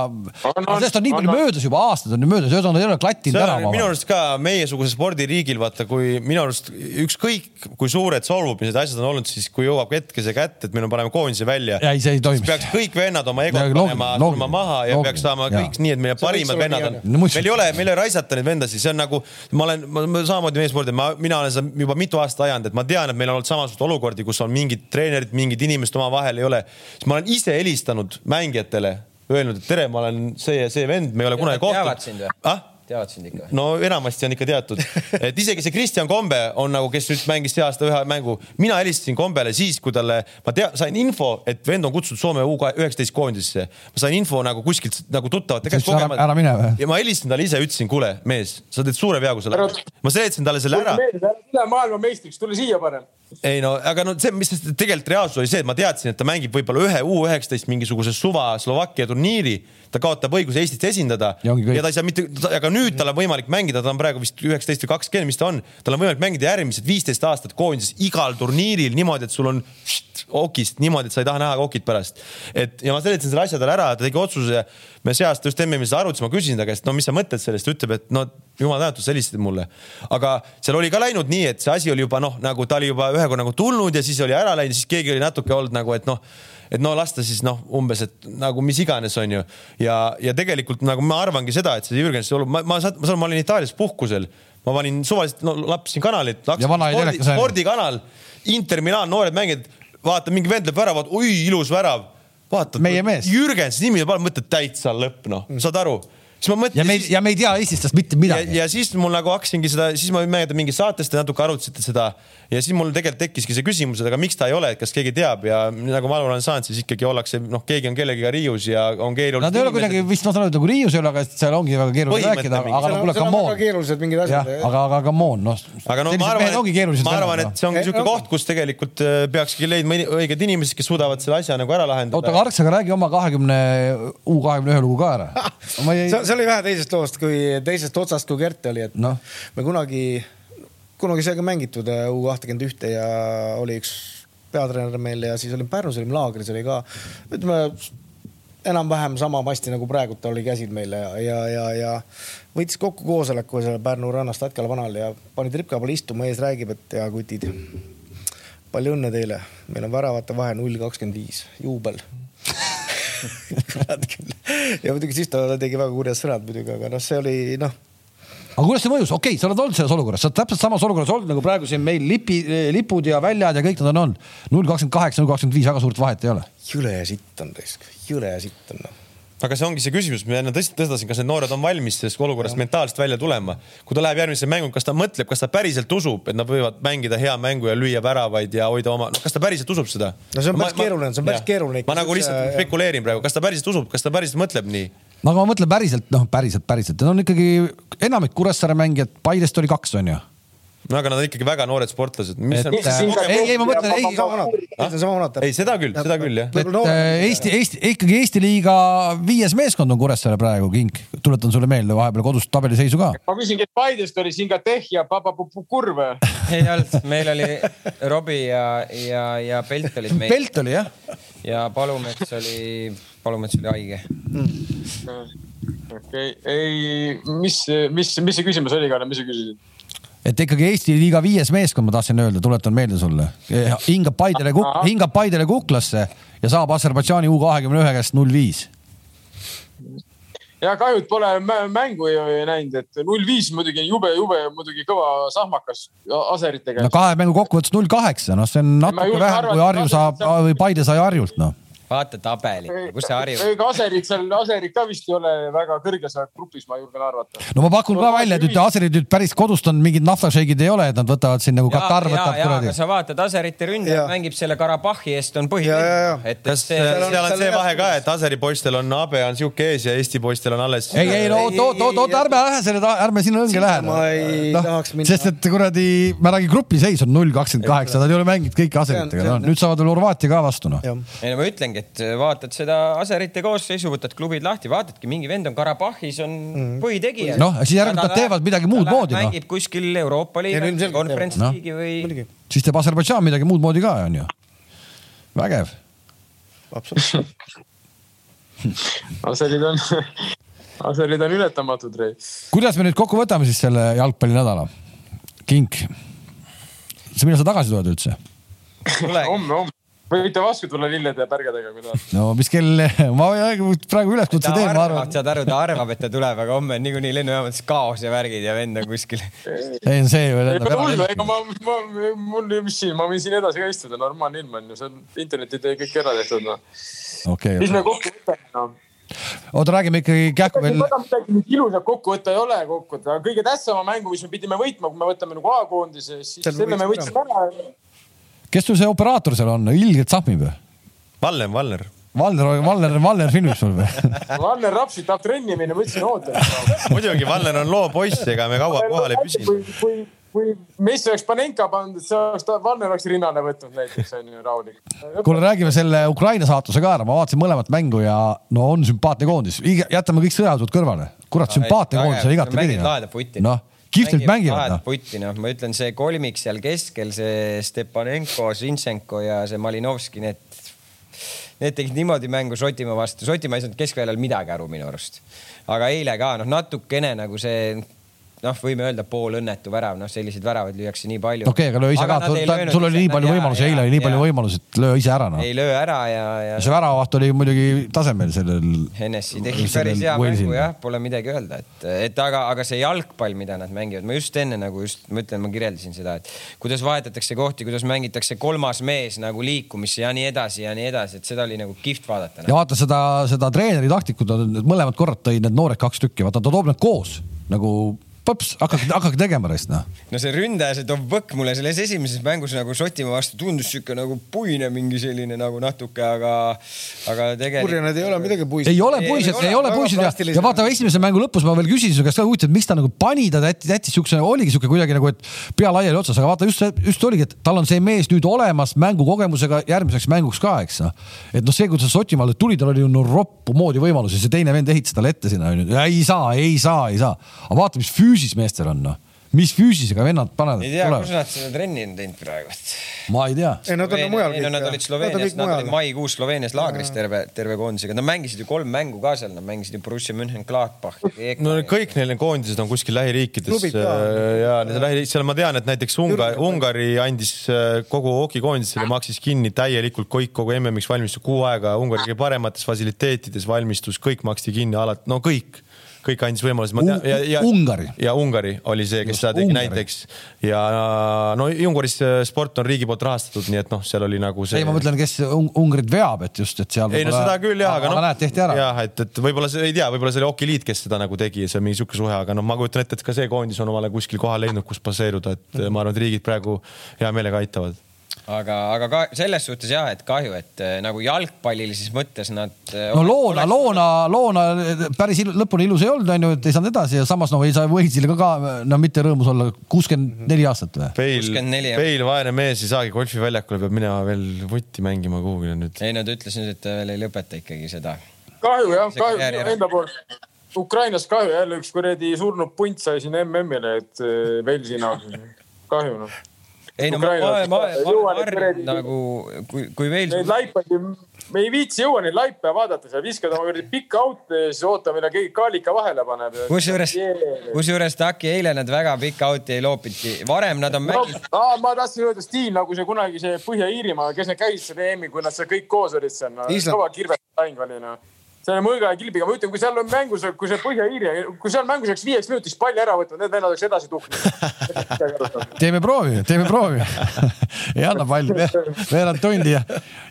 sellest on nii palju möödas juba, aastad on ju möödas, ühesõnaga ta ei ole klattinud see ära minu arust ka meiesuguse spordiriigil, vaata, kui minu arust ükskõik kui suured solvumised ja asjad on olnud, siis kui jõuab hetkese kätte, et meil on parem koondise välja, ei, see ei toimi. peaks kõik vennad oma loogiline, panema, surma maha ja loogiline, peaks saama kõik nii, et meie parimad vennad on. No meil ei ole, meil ei ole raisata neid vendasid, see on nagu, ma olen, ma samamoodi meesspordi, ma, mina olen seda juba mitu aastat ajanud, et ma tean, et meil on olnud samasuguseid olukordi, kus on mingid treenerid, mingid inimesed omavahel ei ole. siis ma olen ise helistanud mängijatele, öelnud, et tere, ma olen see ja see vend, me ei ole kunagi teavad kohtunud ah? Teavad sind ikka? no enamasti on ikka teatud, [laughs] et isegi see Kristjan Kombe on nagu, kes nüüd mängis see aasta ühe mängu, mina helistasin Kombele siis, kui talle, ma tea, sain info, et vend on kutsutud Soome U üheksateist koondisesse. ma sain info nagu kuskilt nagu tuttavate käest kogemata. ära mine või? ja ma helistasin talle ise, ütlesin, kuule, mees, sa teed suure vea, kui sa lähed. ma seletasin talle selle ära. tule maailmameistriks, tule siia parem ei no, aga no see, mis tegelikult reaalsus oli see, et ma teadsin, et ta mängib võib-olla ühe U üheksateist mingisuguse suva Slovakkia turniiri ta kaotab õiguse Eestit esindada ja, ja ta ei saa mitte, aga nüüd tal on võimalik mängida, ta on praegu vist üheksateist või kakskümmend, mis ta on, tal on võimalik mängida järgmised viisteist aastat koondises igal turniiril niimoodi, et sul on okist niimoodi, et sa ei taha näha okit pärast. et ja ma seletasin selle asja talle ära, ta tegi otsuse, me see aasta just MM-is arutasime, ma küsisin ta käest, no mis sa mõtled sellest, ta ütleb, et no jumal tänatud, sa helistasid mulle. aga seal oli ka läinud nii, et see asi oli juba noh, nagu ta oli juba ühe korra nagu tulnud ja siis oli ära läinud, siis keegi oli natuke olnud nagu, et noh et no las ta siis noh, umbes, et nagu mis iganes, on ju. ja, ja tegelikult nagu ma arvangi seda, et see Jürgens, ma, ma, ma, ma, ma olin Itaalias puhkusel, ma panin suvaliselt no,, lappisin kanalit. spordi, spordikanal, Inter Milan, noored mängijad, vaatan mingi vend lööb väravat, oi ilus värav. vaatad, Jürgens nimi, mõtled täitsa lõpp, noh, saad aru siis ma mõtlesin. ja me ei, ja me ei tea Eestist tast mitte midagi. ja siis mul nagu hakkasingi seda, siis ma mäletan mingis saates te natuke arutasite seda ja siis mul tegelikult tekkiski see küsimus, et aga miks ta ei ole, et kas keegi teab ja nagu ma aru olen saanud, siis ikkagi ollakse, noh, keegi on kellegiga riius ja on keeruline. Nad ei ole kuidagi vist, ma saan aru, et nagu riius ei ole, aga seal ongi väga keeruline rääkida, aga no kuule, come on. keerulised mingid asjad. aga, aga come on, noh. aga no ma arvan, ma arvan, et see ongi niisugune koht, kus tegelikult äh, peakski leidma õiged inimesed, kes suudavad selle asja nagu ära lahendada. oota, aga Arks, aga räägi oma kahekümne, U kahekümne ühe lugu ka ära. [laughs] see oli vähe teisest loost, kui teisest otsast, kui Gert oli, et no. me kunagi kunagi sai ka mängitud äh, U kahtekümmend ühte ja oli üks peatreener meil ja siis olime Pärnus, olime laagris, oli ka ütleme enam-vähem sama masti nagu praegult oli käsil meile ja, ja, ja, ja võttis kokku koosoleku seal Pärnu rannas Tatkala vanal ja pani tripka peale istuma, ees räägib, et hea kutid. palju õnne teile, meil on väravate vahe null kakskümmend viis, juubel kurat küll. ja muidugi siis ta tegi väga kurjad sõnad muidugi, aga noh, see oli noh aga kuidas see mõjus, okei okay,, sa oled olnud selles olukorras, sa oled täpselt samas olukorras olnud nagu praegu siin meil lipi, lipud ja väljad ja kõik nad on olnud. null kakskümmend kaheksa, null kakskümmend viis, väga suurt vahet ei ole. jõle sitt on raisk, jõle sitt on noh aga see ongi see küsimus, ma enne tõstatasin, kas need noored on valmis sellest olukorrast mentaalselt välja tulema. kui ta läheb järgmisse mängu, kas ta mõtleb, kas ta päriselt usub, et nad võivad mängida hea mängu ja lüüa väravaid ja hoida oma, kas ta päriselt usub seda? no see on päris keeruline, see on päris keeruline. ma nagu lihtsalt spekuleerin praegu, kas ta päriselt usub, kas ta päriselt mõtleb nii? no aga ma mõtlen päriselt, noh, päriselt, päriselt, need on ikkagi enamik Kuressaare mängijad, Paidest oli kaks, on ju no aga nad on ikkagi väga noored sportlased. ei, ei ma mõtlen, ei. ei, seda küll, seda küll jah. et äh, Eesti, Eesti, ikkagi Eesti liiga viies meeskond on Kuressaare praegu, Kink. tuletan sulle meelde vahepeal kodust tabeliseisu ka. ma küsingi, et Paidest oli Singateh ja Papapukur või? [laughs] ei olnud, meil oli Robbie ja, ja, ja Pelt olid meil. Pelt oli jah. ja Palumets oli Palumets oli haige mm.. okei okay., ei, mis, mis, mis see küsimus oli, Kalle, mis sa küsisid? Et ikkagi Eesti liiga viies meeskond, ma tahtsin öelda, tuletan meelde sulle, hingab Paidele, hingab Paidele kuklasse ja saab Aserbaidžaani U kahekümne ühe käest null viis. Ja kahju, et pole mängu ei näinud, et null viis muidugi jube, jube muidugi kõva sahmakas aserite käest. no kahe mängu kokkuvõttes null kaheksa, noh, see on natuke vähem kui Harju saab või Paide sai Harjult, noh vaata tabelit, kus see harjub. ega Aserit seal, Aserit ka vist ei ole väga kõrges grupis, ma julgen arvata. no ma pakun ka välja, et nüüd Aserid nüüd päris kodust on mingid naftašeigid ei ole, et nad võtavad siin nagu Katar võtab kuradi. sa vaatad, Aserite ründaja mängib selle Karabahhi eest, on põhivend. kas see, seal on see vahe ka, et Aseri poistel on Abe on sihuke ees ja Eesti poistel on alles. ei, ei no oot, oot, oot, oot, ärme lähe selle, ärme sinna õnge lähe. ma ei no, tahaks minna. sest et kuradi, ma räägin grupiseis on null kakskümmend kaheksa, nad ei ole mänginud kõiki Aseritega, noh nüüd saavad veel Horvaatia ka vastu noh. ei no ma ütlengi, et vaatad seda Aserite koosseisu, võtad klubid lahti, vaatadki, mingi vend on Karabahhis, on mm. põhitegija. noh, siis järelikult nad teevad midagi muud moodi. Noh. mängib kuskil Euroopa liiga, konverents no. liigi või. siis teeb Aserbaidžaan midagi muud moodi ka, onju. vägev. absoluutselt Aserid on, [laughs] Aserid on ületamatud, kuidas me nüüd kokku võtame siis selle jalgpallinädala? Kink, sa millal sa tagasi tuled üldse? [laughs] homme, homme võite vastu tulla lillede ja pärgedega, kui tahate. no mis kell, [laughs] ma praegu üleskutse teen, ma arvan. saad aru, ta arvab, et ta tuleb, aga homme on niikuinii lennujaamades kaos ja värgid ja vend on kuskil. ei, see ju. ei pea hullu, ega ma, ma, mul, mis siin, ma võin siin edasi ka istuda, normaalne ilm on ju, see on interneti tee kõik ära tehtud, noh okay,. mis me kokku võtame, noh oota, räägime ikkagi kähku veel, midagi ilusat kokku võtta ei ole kokku aga kõige tähtsama mängu, mis me pidime võitma, kui me võtame nagu A-koondise, siis selle me võitsime ära. Kes sul see operaator seal on, ilgelt sahmib ju. Valner, Valner. Valner, Valner, Valner filmib sul või? [laughs] Valner Rapsit tahab trenni minna, ma ütlesin oota. muidugi, Valner on loo poiss, ega me kaua kohal ei püsi. kui, kui, kui Messi oleks Panenka pannud, see oleks, Valner oleks rinnale võtnud näiteks onju, rahulik. kuule, räägime selle Ukraina saatuse ka ära, ma vaatasin mõlemat mängu ja no on sümpaatne koondis, jätame kõik sõjajutud kõrvale. kurat, sümpaatne koondis on igatepidi. lahedat putti. noh, kihvtilt mängivad noh. putti, noh, ma ütlen, see kolmik seal keskel, see Stepanenko, Zinchenko ja see Malinovski, need, need tegid niimoodi mängu Šotimaa vastu, Šotimaa ei saanud keskväljal midagi aru minu arust. aga eile ka noh, natukene nagu see noh, võime öelda poolõnnetu värav, noh, selliseid väravaid lüüakse nii palju. okei, aga löö ise ka, sul oli nii palju võimalusi, eile oli nii palju võimalusi, et löö ise ära noh. ei löö ära ja, ja see väravaht oli muidugi tasemel sellel. Hennessy tegi päris hea mängu jah, pole midagi öelda, et, et aga, aga see jalgpall, mida nad mängivad, ma just enne nagu just, ma ütlen, ma kirjeldasin seda, et kuidas vahetatakse kohti, kuidas mängitakse kolmas mees nagu liikumisse ja nii edasi ja nii edasi, et seda oli nagu kihvt vaadata. ja vaata seda, seda treeneri taktikud, mõlemad korrad tõid need noored kaks tükki, vaata ta toob need koos nagu põps, hakake, hakake tegema rest noh. no see ründaja, see Dovbõk mulle selles esimeses mängus nagu Šotimaa vastu tundus sihuke nagu puine mingi selline nagu natuke, aga, aga tegelikult. kurja, need ei ole midagi puisid. ei ole puised, ei ole puised ja, ja vaata esimese mängu lõpus ma veel küsisin su käest ka huvitav, et miks ta nagu pani ta jättis, jättis siukse, oligi siuke kuidagi nagu, et pea laiali otsas, aga vaata just, just oligi, et tal on see mees nüüd olemas mängukogemusega järgmiseks mänguks ka, eks noh. et noh, see, kuidas Šotimaale tuli, tal oli ju no roppu moodi võimalusi, see teine vend ehitas talle ette sinna ei saa, ei saa, ei saa. aga vaata, mis füüsis meestel on noh, mis füüsisega vennad panevad. ei tea, kus nad seda trenni on teinud praegu, ma ei tea. ei, nad on mujal ei no nad olid Sloveenias, nad olid maikuus Sloveenias laagris terve, terve koondisega, nad mängisid ju kolm mängu ka seal, nad mängisid ju Borussia Mönchengladbachi. no kõik neil koondised on kuskil lähiriikides ka. ja need lähiriik-, seal ma tean, et näiteks Ungari, Ungari andis äh, kogu hokikoondisele, maksis kinni täielikult kõik kogu MM-iks valmistus kuu aega, Ungari kõige paremates fasiliteetides valmistus, kõik maksti kinni alati, no kõik, kõik andis võimaluse. Ungari. ja Ungari oli see, kes Just, seda tegi Ungari. näiteks ja no Ungaris äh, sport on riigi poolt rahastatud, nii et noh, seal oli nagu see. ei, ma mõtlen, kes Un- Ungarit veab, et just, et seal. ei no seda küll jah, aga noh. näed, tehti ära. jah, et, et võib-olla see ei tea, võib-olla see oli hokiliit, kes seda nagu tegi ja see on mingi sihuke suhe, aga noh, ma kujutan ette, et ka see koondis on omale kuskil koha leidnud, kus baseeruda, et ma arvan, et riigid praegu hea meelega aitavad. aga, aga ka selles suhtes jah, et kahju, et äh, nagu jalgpallilises mõttes nad. no Loona, Loona, Loona päris ilu, lõpuni ilus ei olnud, onju, et ei saanud edasi ja samas noh, ei saa Võisile ka, ka no mitte rõõmus olla, kuuskümmend neli aastat või? Peil 64,, jah. Peil, vaene mees ei saagi golfiväljakule, peab minema veel vutti mängima kuhugile nüüd. ei, nad ütlesid, et ta veel ei lõpeta ikkagi seda. kahju jah, kahju enda poolt. Ukrainas kahju jälle üks kuradi surnud punt sai siin MM-ile, et Velsi näol. kahju noh. Ei no ma, ma, ma, ma jõuan arvan nagu, kui, kui veel. Neid laipasid, me ei viitsi jõua neid laipe vaadata, sa viskad oma kuradi pikka auto ja siis oota, millal keegi kaalika vahele paneb. kusjuures, kusjuures Taki eile nad väga pikka auti ei loopiti, varem nad on mänginud. Aa, ma tahtsin öelda stiil nagu see kunagi see Põhja-Iirimaa, kes need käisid seal EM-il, kui nad seal kõik koos olid seal no,. Kõva kirvetajng oli noh. Selle mõõga ja kilbiga, ma ütlen, kui seal on mängus, kui see Põhja-Iiri, kui seal mängus oleks viieks minutiks palli ära võtnud, need vennad oleks edasi tuhknud. [laughs] teeme proovi, teeme proovi. [laughs] ei anna palli, veerand tundi ja,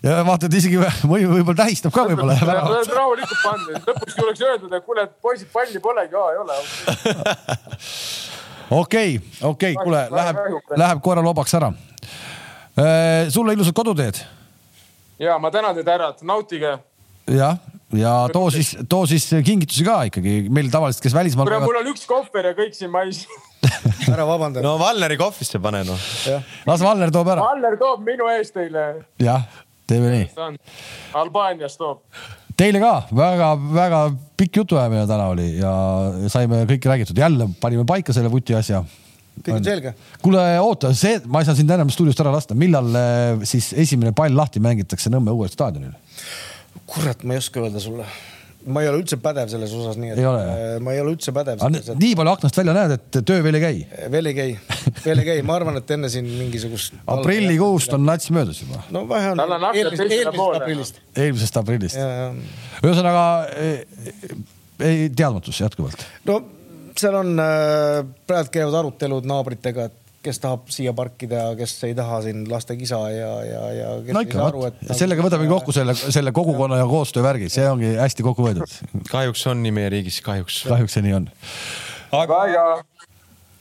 ja vaatad isegi või võib-olla tähistab ka võib-olla. [laughs] rahulikult pannud, lõpuks kui oleks öeldud, et kuule, poisid, palli polegi, ei ole. okei, okei, kuule, läheb, läheb korra lobaks ära. sulle ilusad koduteed ja ma tänan teid, härrad, nautige. jah, ja too siis, too siis kingitusi ka ikkagi, meil tavaliselt, kes välismaal kuule, mul on üks kohver ja kõik siin mais. [laughs] ära vabanda. no Valneri kohvisse pane noh. las Valner toob ära. Aller toob minu eest teile. jah, teeme nii. Albaaniast toob. Teile ka väga-väga pikk jutuajamine täna oli ja saime kõike räägitud, jälle panime paika selle vuti asja. kõik on selge. kuule, oota, see, ma ei saa sind enam stuudiost ära lasta, millal eh, siis esimene pall lahti mängitakse Nõmme uuel staadionil? kurat, ma ei oska öelda sulle. ma ei ole üldse pädev selles osas, nii et Ei ole, äh, ma ei ole üldse pädev et nii palju aknast välja näed, et töö veel ei käi. veel ei käi, veel ei käi, ma arvan, et enne siin mingisugust. aprillikuust on nats möödas juba, no vähe on eelmisest eelmisest aprillist. eelmisest aprillist. ja, ja ühesõnaga eh, ei teadmatus jätkuvalt. no seal on äh,, praegu käivad arutelud naabritega, et kes tahab siia parkida, kes ei taha siin lasta kisa ja, ja, ja. no ikka, vot, sellega võtame kokku selle, selle kogukonna ja koostöövärgi, see ongi hästi kokku võetud. kahjuks on nii meie riigis, kahjuks. kahjuks see nii on. aga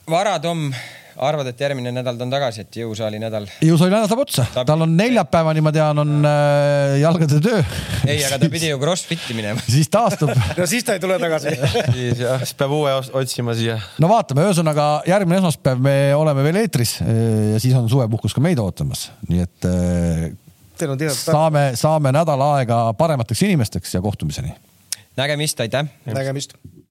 vara, Tom arvad, et järgmine nädal ta on tagasi, et jõusaali nädal? jõusaali nädal saab otsa, tal on neljapäevani, ma tean, on äh, jalgade töö. ei, aga ta pidi ju Crossfiti minema [laughs] siis taastub [laughs] no siis ta ei tule tagasi [laughs] siis jah, siis peab uue otsima siia. no vaatame, ühesõnaga järgmine esmaspäev me oleme veel eetris äh, ja siis on suvepuhkus ka meid ootamas, nii et äh, saame, saame nädal aega paremateks inimesteks ja kohtumiseni. nägemist, aitäh. nägemist